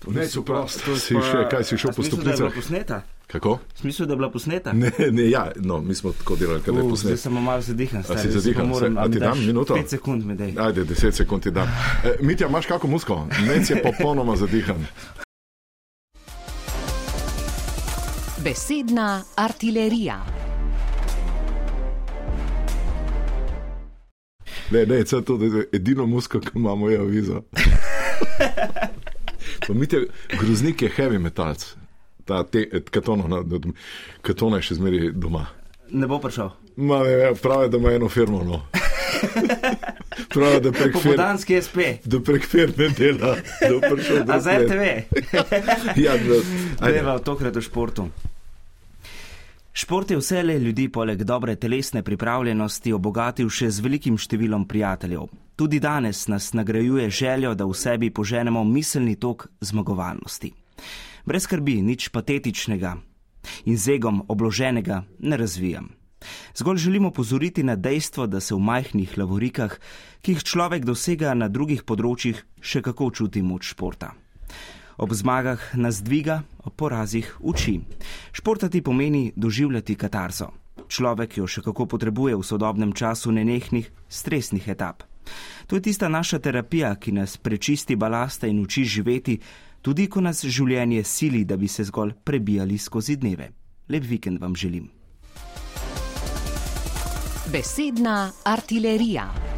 Ne, so prost. To Si pa- še, kaj si šel po da bila stopnicah? posneta? Kako? Smisel, da je bila posneta? Ne, ne, ja, no, mi smo tako delali, kad je Uh, zdaj posnet. sem malo zadihan. Stari, si zdaj si zadihan? moram- Se- a ti dam minuto? Pet sekund mi daj. Ajde, 10 sekund ti dam. E, Mitja, imaš kako musko? Nec je popolnoma zadihan. Besedna artilerija. Ne, ne, to da je edino musko, ki imamo, je avizo. (laughs) Pa Mitja, groznik je heavy metalc. Ta, te, katono, na- na- katona je še zmeri doma. Ne bo prišel. Ma, ne, ne, pravi, da ima eno firmo. No. (laughs) Pravi, da prek firme. Popodanski SP. Da prek firme dela, da A za. RTV? Ja, da. Deva tokrat o športu. Šport je vse le ljudi poleg dobre telesne pripravljenosti obogatil še z velikim številom prijateljev. Tudi danes nas nagrajuje željo, da v sebi poženemo miselni tok zmagovalnosti. Brez skrbi, nič patetičnega in z egom obloženega ne razvijam. Zgolj želimo pozoriti na dejstvo, da se v majhnih lavorikah, ki jih človek dosega na drugih področjih, še kako čuti moč športa. Ob zmagah nas dviga, ob porazih uči. Športati pomeni doživljati katarzo. Človek jo še kako potrebuje v sodobnem času nenehnih, stresnih etap. To je tista naša terapija, ki nas prečisti balasta in uči živeti, tudi ko nas življenje sili, da bi se zgolj prebijali skozi dneve. Lep vikend vam želim. Besedna artilerija.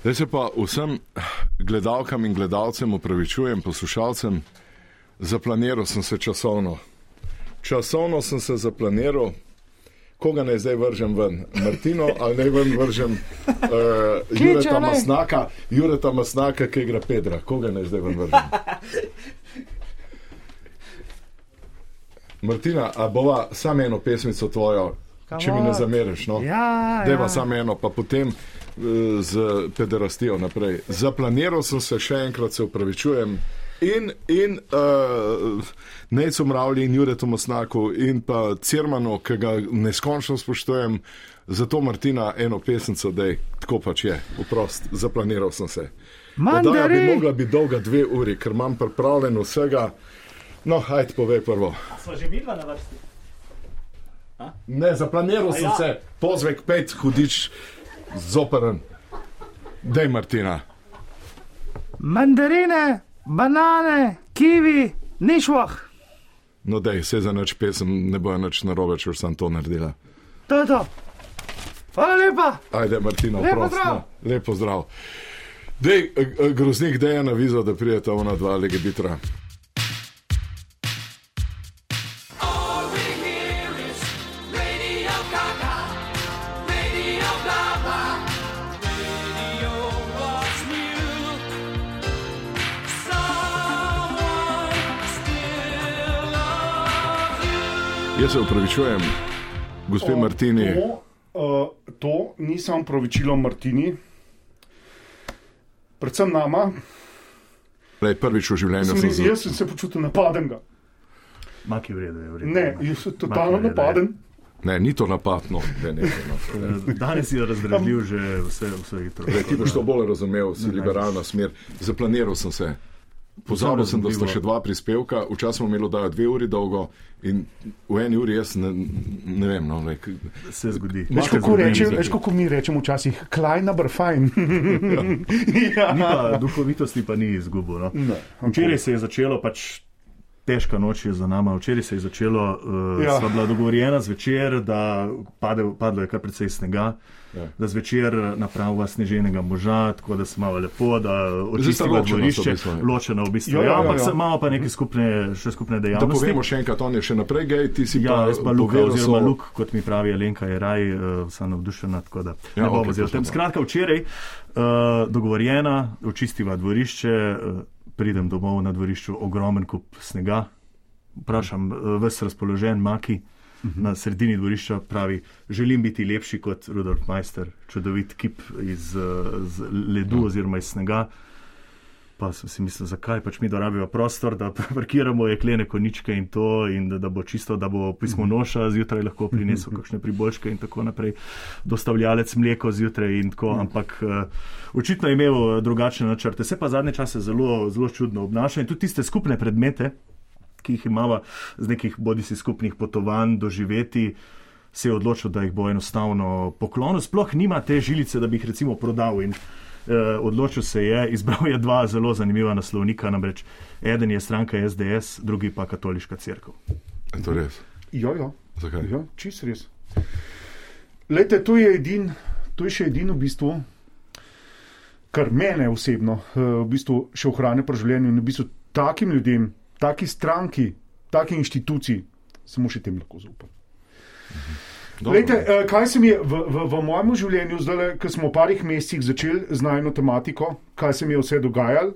Zdaj se pa vsem gledalkam in gledalcem upravičujem, poslušalcem, zaplaniral sem se časovno. Časovno sem se zaplaniral, koga naj zdaj vržem ven? Martino ali naj ven vržem uh, Jureta. Masnaka, Jureta Masnaka, ki igra Pedra. Koga naj zdaj ven vržem? Martina, a bova samo eno pesmico tvojo, če mi ne zameriš. No? Ja, Deva ja. samo eno, pa potem z pederastijo naprej. Zaplaniral sem se, še enkrat se upravičujem. In, in uh, Necu Mravlji in Juretu Mosnaku in pa Cirmanu, ki ga neskončno spoštujem, zato Martina eno pesnico, da je tako pač je, vprost, zaplaniral sem se. Oddaja bi mogla biti dolga dve uri, ker imam pripravljeno vsega. No, hajde, povej prvo. Smo že midva na vrsti. Ne, zaplaniral sem ja. se, pozvek pet, hudič, zoperen. Dej, Martina. Mandarine, banane, kiwi, nišvah. No, dej, se za nič pesem ne bo nič narobe, če sam to naredila. To je to. Hvala lepa. Ajde, Martina, Lep prost, pozdrav. no, lep pozdrav. Dej, eh, eh, groznik, dej na vizo, da prijeta ona dva legebitra. Jaz se upravičujem, gospe Martini. To, uh, to ni samo pravičilo Martini, predvsem nama. Lej, prvič v življenju Sem, sem se. jaz sem se počutil napadenega. Maki v redu, je v redu. Ne, jaz sem totalno ne. napaden. Ne, ni to napadno. Ne, ne, ne, no. Danes je razgradil že vse, vse hitro. Ti boš to bolj razumel, si liberalna smer. Zaplaniral sem se. Pozabil sem, da sta še dva prispevka, včasih smo imeli oddajo dve uri dolgo in v eni uri jaz ne, ne vem. No, like, Se zgodi. Veš, kako, reče, veš, kako mi rečemo včasih, klaj na brfajn. (laughs) Ni pa, duhovitosti pa ni izgubil. No. Ne, Včeraj se je začelo pač. Težka noč je za nami. Včeraj se je začelo, uh, Ja. ja. sva bila dogovorjena zvečer, da pade, padlo je kar precej snega, Ja. ja. da zvečer napravila sneženega moža, tako da se malo lepo, da očistimo ločena dvorišče, sta v bistvu. ločeno v bistvu. Ja, Ja, ja, ja, ampak ja, ja. se- imamo pa neke skupne, še skupne da dejavnosti. povemo še enkrat, on je še naprej gej, ti si Ja, pa pa Luka, oziroma so- Luk, kot mi pravi Alenka, je raj, uh, sem navdušena, tako da Ja, ne bomo okej, zdaj o to tem. Skratka, včeraj uh, dogovorjena, očistiva dvorišče, uh, pridem domov na dvorišču, ogromen kup snega, vprašam, uh, ves razpoložen, maki. Na sredini dvorišča pravi: Želim biti lepši kot Rudolf Meister, čudovit kip iz, eh, iz ledu oziroma iz snega. Pa sem si mislil, zakaj pač mi dorabijo prostor, da (laughs) parkiramo jeklene koničke in to, in da, da bo čisto, da bo pismo noša zjutraj lahko prinesel kakšne priboljške in tako naprej, dostavljalec mleko zjutraj in tako, ampak uh, očitno je imel eh, drugačne načrte. Se pa zadnje čase zelo, zelo čudno obnaša in tudi tiste skupne predmete, ki jih imamo z nekih bodisi skupnih potovanj, doživeti, se je odločil, da jih bo enostavno poklonil. Sploh nima te žilice, da bi jih recimo prodal. In, odločil se je, (laughs) izbral je dva zelo zanimiva naslovnika, namreč eden je stranka SDS, drugi pa katoliška crkva. Je to res? Ja, ja. Zakaj? Ja, čist res. Lejte, to je edin, to je še edino v bistvu, kar mene osebno eh, v bistvu še ohranja pri življenju in v bistvu takim ljudem, taki stranki, taki inštituciji, samo še tem lahko zaupam. Dobro. Lejte, eh, kaj se mi je v, v, v mojem življenju, zdaj, ko smo v parih mesecih začeli z najno tematiko, kaj se mi je vse dogajalo,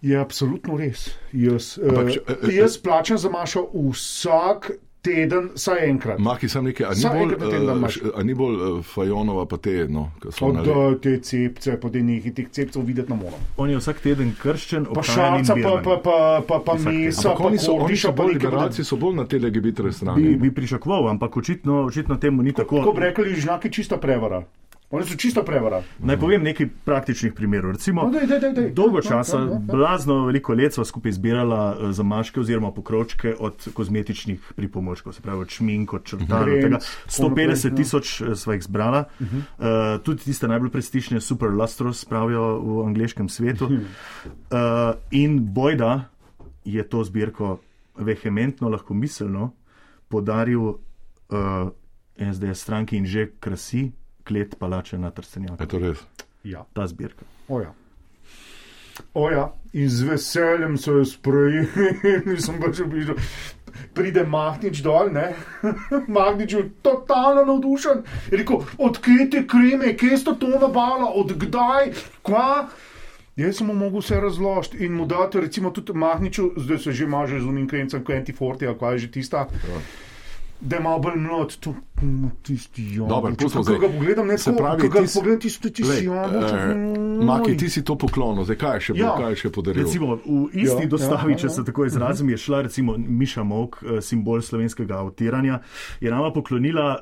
je absolutno res. Jaz, Ampak, uh, eh, jaz plačam za mašo vsak teden, vsaj enkrat. Maki sem nekaj, a ni Vsaj bolj, na teden uh, a ni bolj uh, Fajonova pa te, no, so Od uh, te cepce, da nekaj teh cepcev videti ne morem. On je vsak teden krščen, Pa šalca, pa, pa, pa, pa, pa mesa, pa oni so, oni so bolj liberalci, so bolj na te legibitre Bi, strani. bi pričakoval, ampak očitno, očitno temu ni tako. Tako bi rekli, žnaki čista prevara. Oni so čista prevara. Naj povem nekaj praktičnih primerov. Recimo, No, daj, daj, daj, daj. dolgo ja, časa, ja, ja. blazno veliko let sva skupaj zbirala eh, zamaške oziroma pokrovčke od kozmetičnih pripomočkov, se pravi od šmink, od črtal, Krem, tega tako 150 naprej, ja. tisoč eh, sva jih zbrala. Uh, tudi tiste najbolj prestižne Super Lustros pravijo v angliškem svetu. Uh, in bojda je to zbirko vehementno, lahko miselno podaril uh, SDS stranki in že krasi klet palače na Trstenjaku. Je to res? Ja. Ta zbirka. Oja. Oja, in z veseljem so jo sprejeli, (laughs) nisem pač obišel. Pride Mahnič dol, ne? (laughs) Mahnič je totalno navdušen. Je rekel, odkje te kreme, kje sta to nabala, odkdaj, kva. Jaz sem mu mogel vse razložiti in mu dati, recimo, tudi Mahniču, zdaj se že maže z unim krencem, kot Antiforti, ali kaj je že tista. Da je malo bolj mlad, to no, tisti jo. Dobro, pustimo Ko zdaj. ga pogledam, ne Se tako, pravi, ko ga ti si- pogledam, tisti, tisti Glej, jo. eh, Maki, ti si to poklonil, zdaj kaj je še, Ja. ja. kaj je še podaril? Recimo, v isti Ja, dostavi, ja, če ja, se tako izrazim, je šla recimo Miša Mok, eh, simbol slovenskega avtiranja, je nama poklonila uh,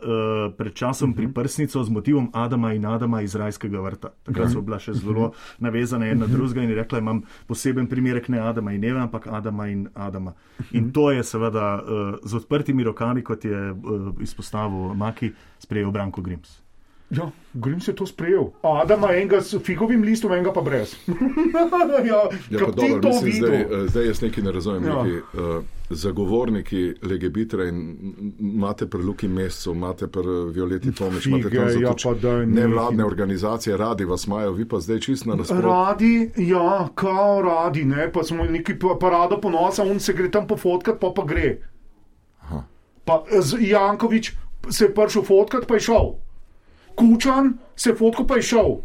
pred časom priprsnico z motivom Adama in Adama iz rajskega vrta. Takrat so bila še zelo navezana ena druga in je rekla, imam poseben primerek ne Adama in Eve, ampak Adama in Adama. In to je seveda uh, z odprtimi rokami, kot je uh, izpostavil Maki, sprejel Branko Grims. Ja, Grims je to sprejel. Adama enega s figovim listom, enega pa brez. (laughs) ja, Ja, pa ti dobro, to mislim, zdaj, videl? eh, zdaj jaz nekaj ne razumem. Ja. Neki, uh, zagovorniki Legebitre in imate pri Luki Mescu, imate pri Violeti Tomič, imate tam zato ja, daj nevladne organizacije, radi vas imajo, vi pa zdaj čist na nasprotju. Radi, ja, kao radi, ne, pa smo neki pa- parado ponosa, on se gre tam pofotkat, pa pa gre. Aha. Pa z Jankovič se je prišel fotkat, pa je šel. Kučan se je fotkal, pa je šel.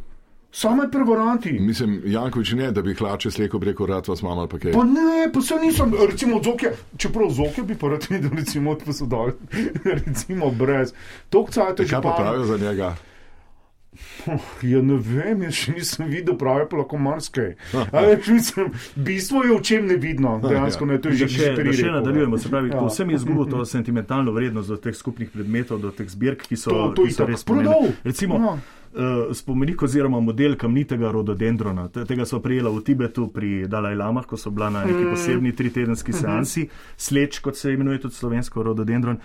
Same prevaranti. Mislim, Jankovič ne, da bi hlače sleko preko rad vas imam ali pa kaj. Pa ne, pa se nisem, recimo od Zokja, čeprav Zokja bi pa rad videl, recimo od posodal, (laughs) recimo brez. To cajt je že Kaj pa pravijo za njega? Ja, ne vem, jaz še nisem videl, marsikaj. Ampak mislim, bistvo je v čem nevidno, dejansko ne, to je že še, da prej še nadaljujemo, se pravi, Ja. ja. vsem je izgubil to sentimentalno vrednost do teh skupnih predmetov, do teh zbirk, ki so, To- to ki so res pomembne. Recimo, Ja. uh, spomenik oziroma model kamnitega rododendrona. Te- Tega so prejela v Tibetu pri Dalaj Lamah, ko so bila na neki Mm. posebni tritedenski Mhm. seansi. Sleč, kot se imenuje tudi slovensko rododendron,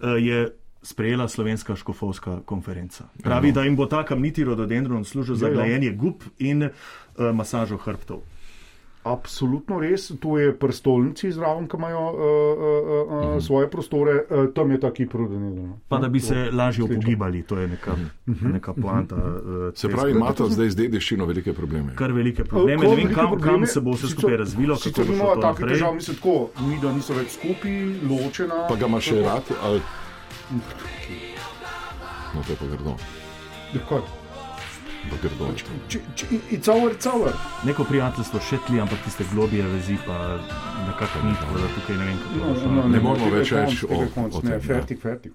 uh, je sprejela slovenska škofovska konferenca. Pravi, da jim bo ta kamniti rododendron služil za glajenje gub in uh, masažo hrbtov. Absolutno res, to je prstolnici zraven, ki imajo uh, uh, uh, svoje prostore, uh, tam je taki prodani. Pa da bi se lažje upogibali, to je neka, neka poanta. uh, Se pravi, imate zdaj z dediščino velike probleme. kar velike probleme. Ne vem, kam, kam se bo vse skupaj razvilo, kako Sicer bo šlo imamo to take naprej. težave, mislim tako, mi da niso več skupaj, ločena. Pa ga imaš še rad? Ali... No, to je pa grdo. Ja, kaj? Pa grdo. je to. Če- če- It's over, it's over. Neko prijateljstvo še tli, ampak tiste globije vezi pa nekako ni, tako da tukaj ne vem, kako bo šlo No, naprej. Ne moramo tega več reči o- Ne, tem, fertik, fertik.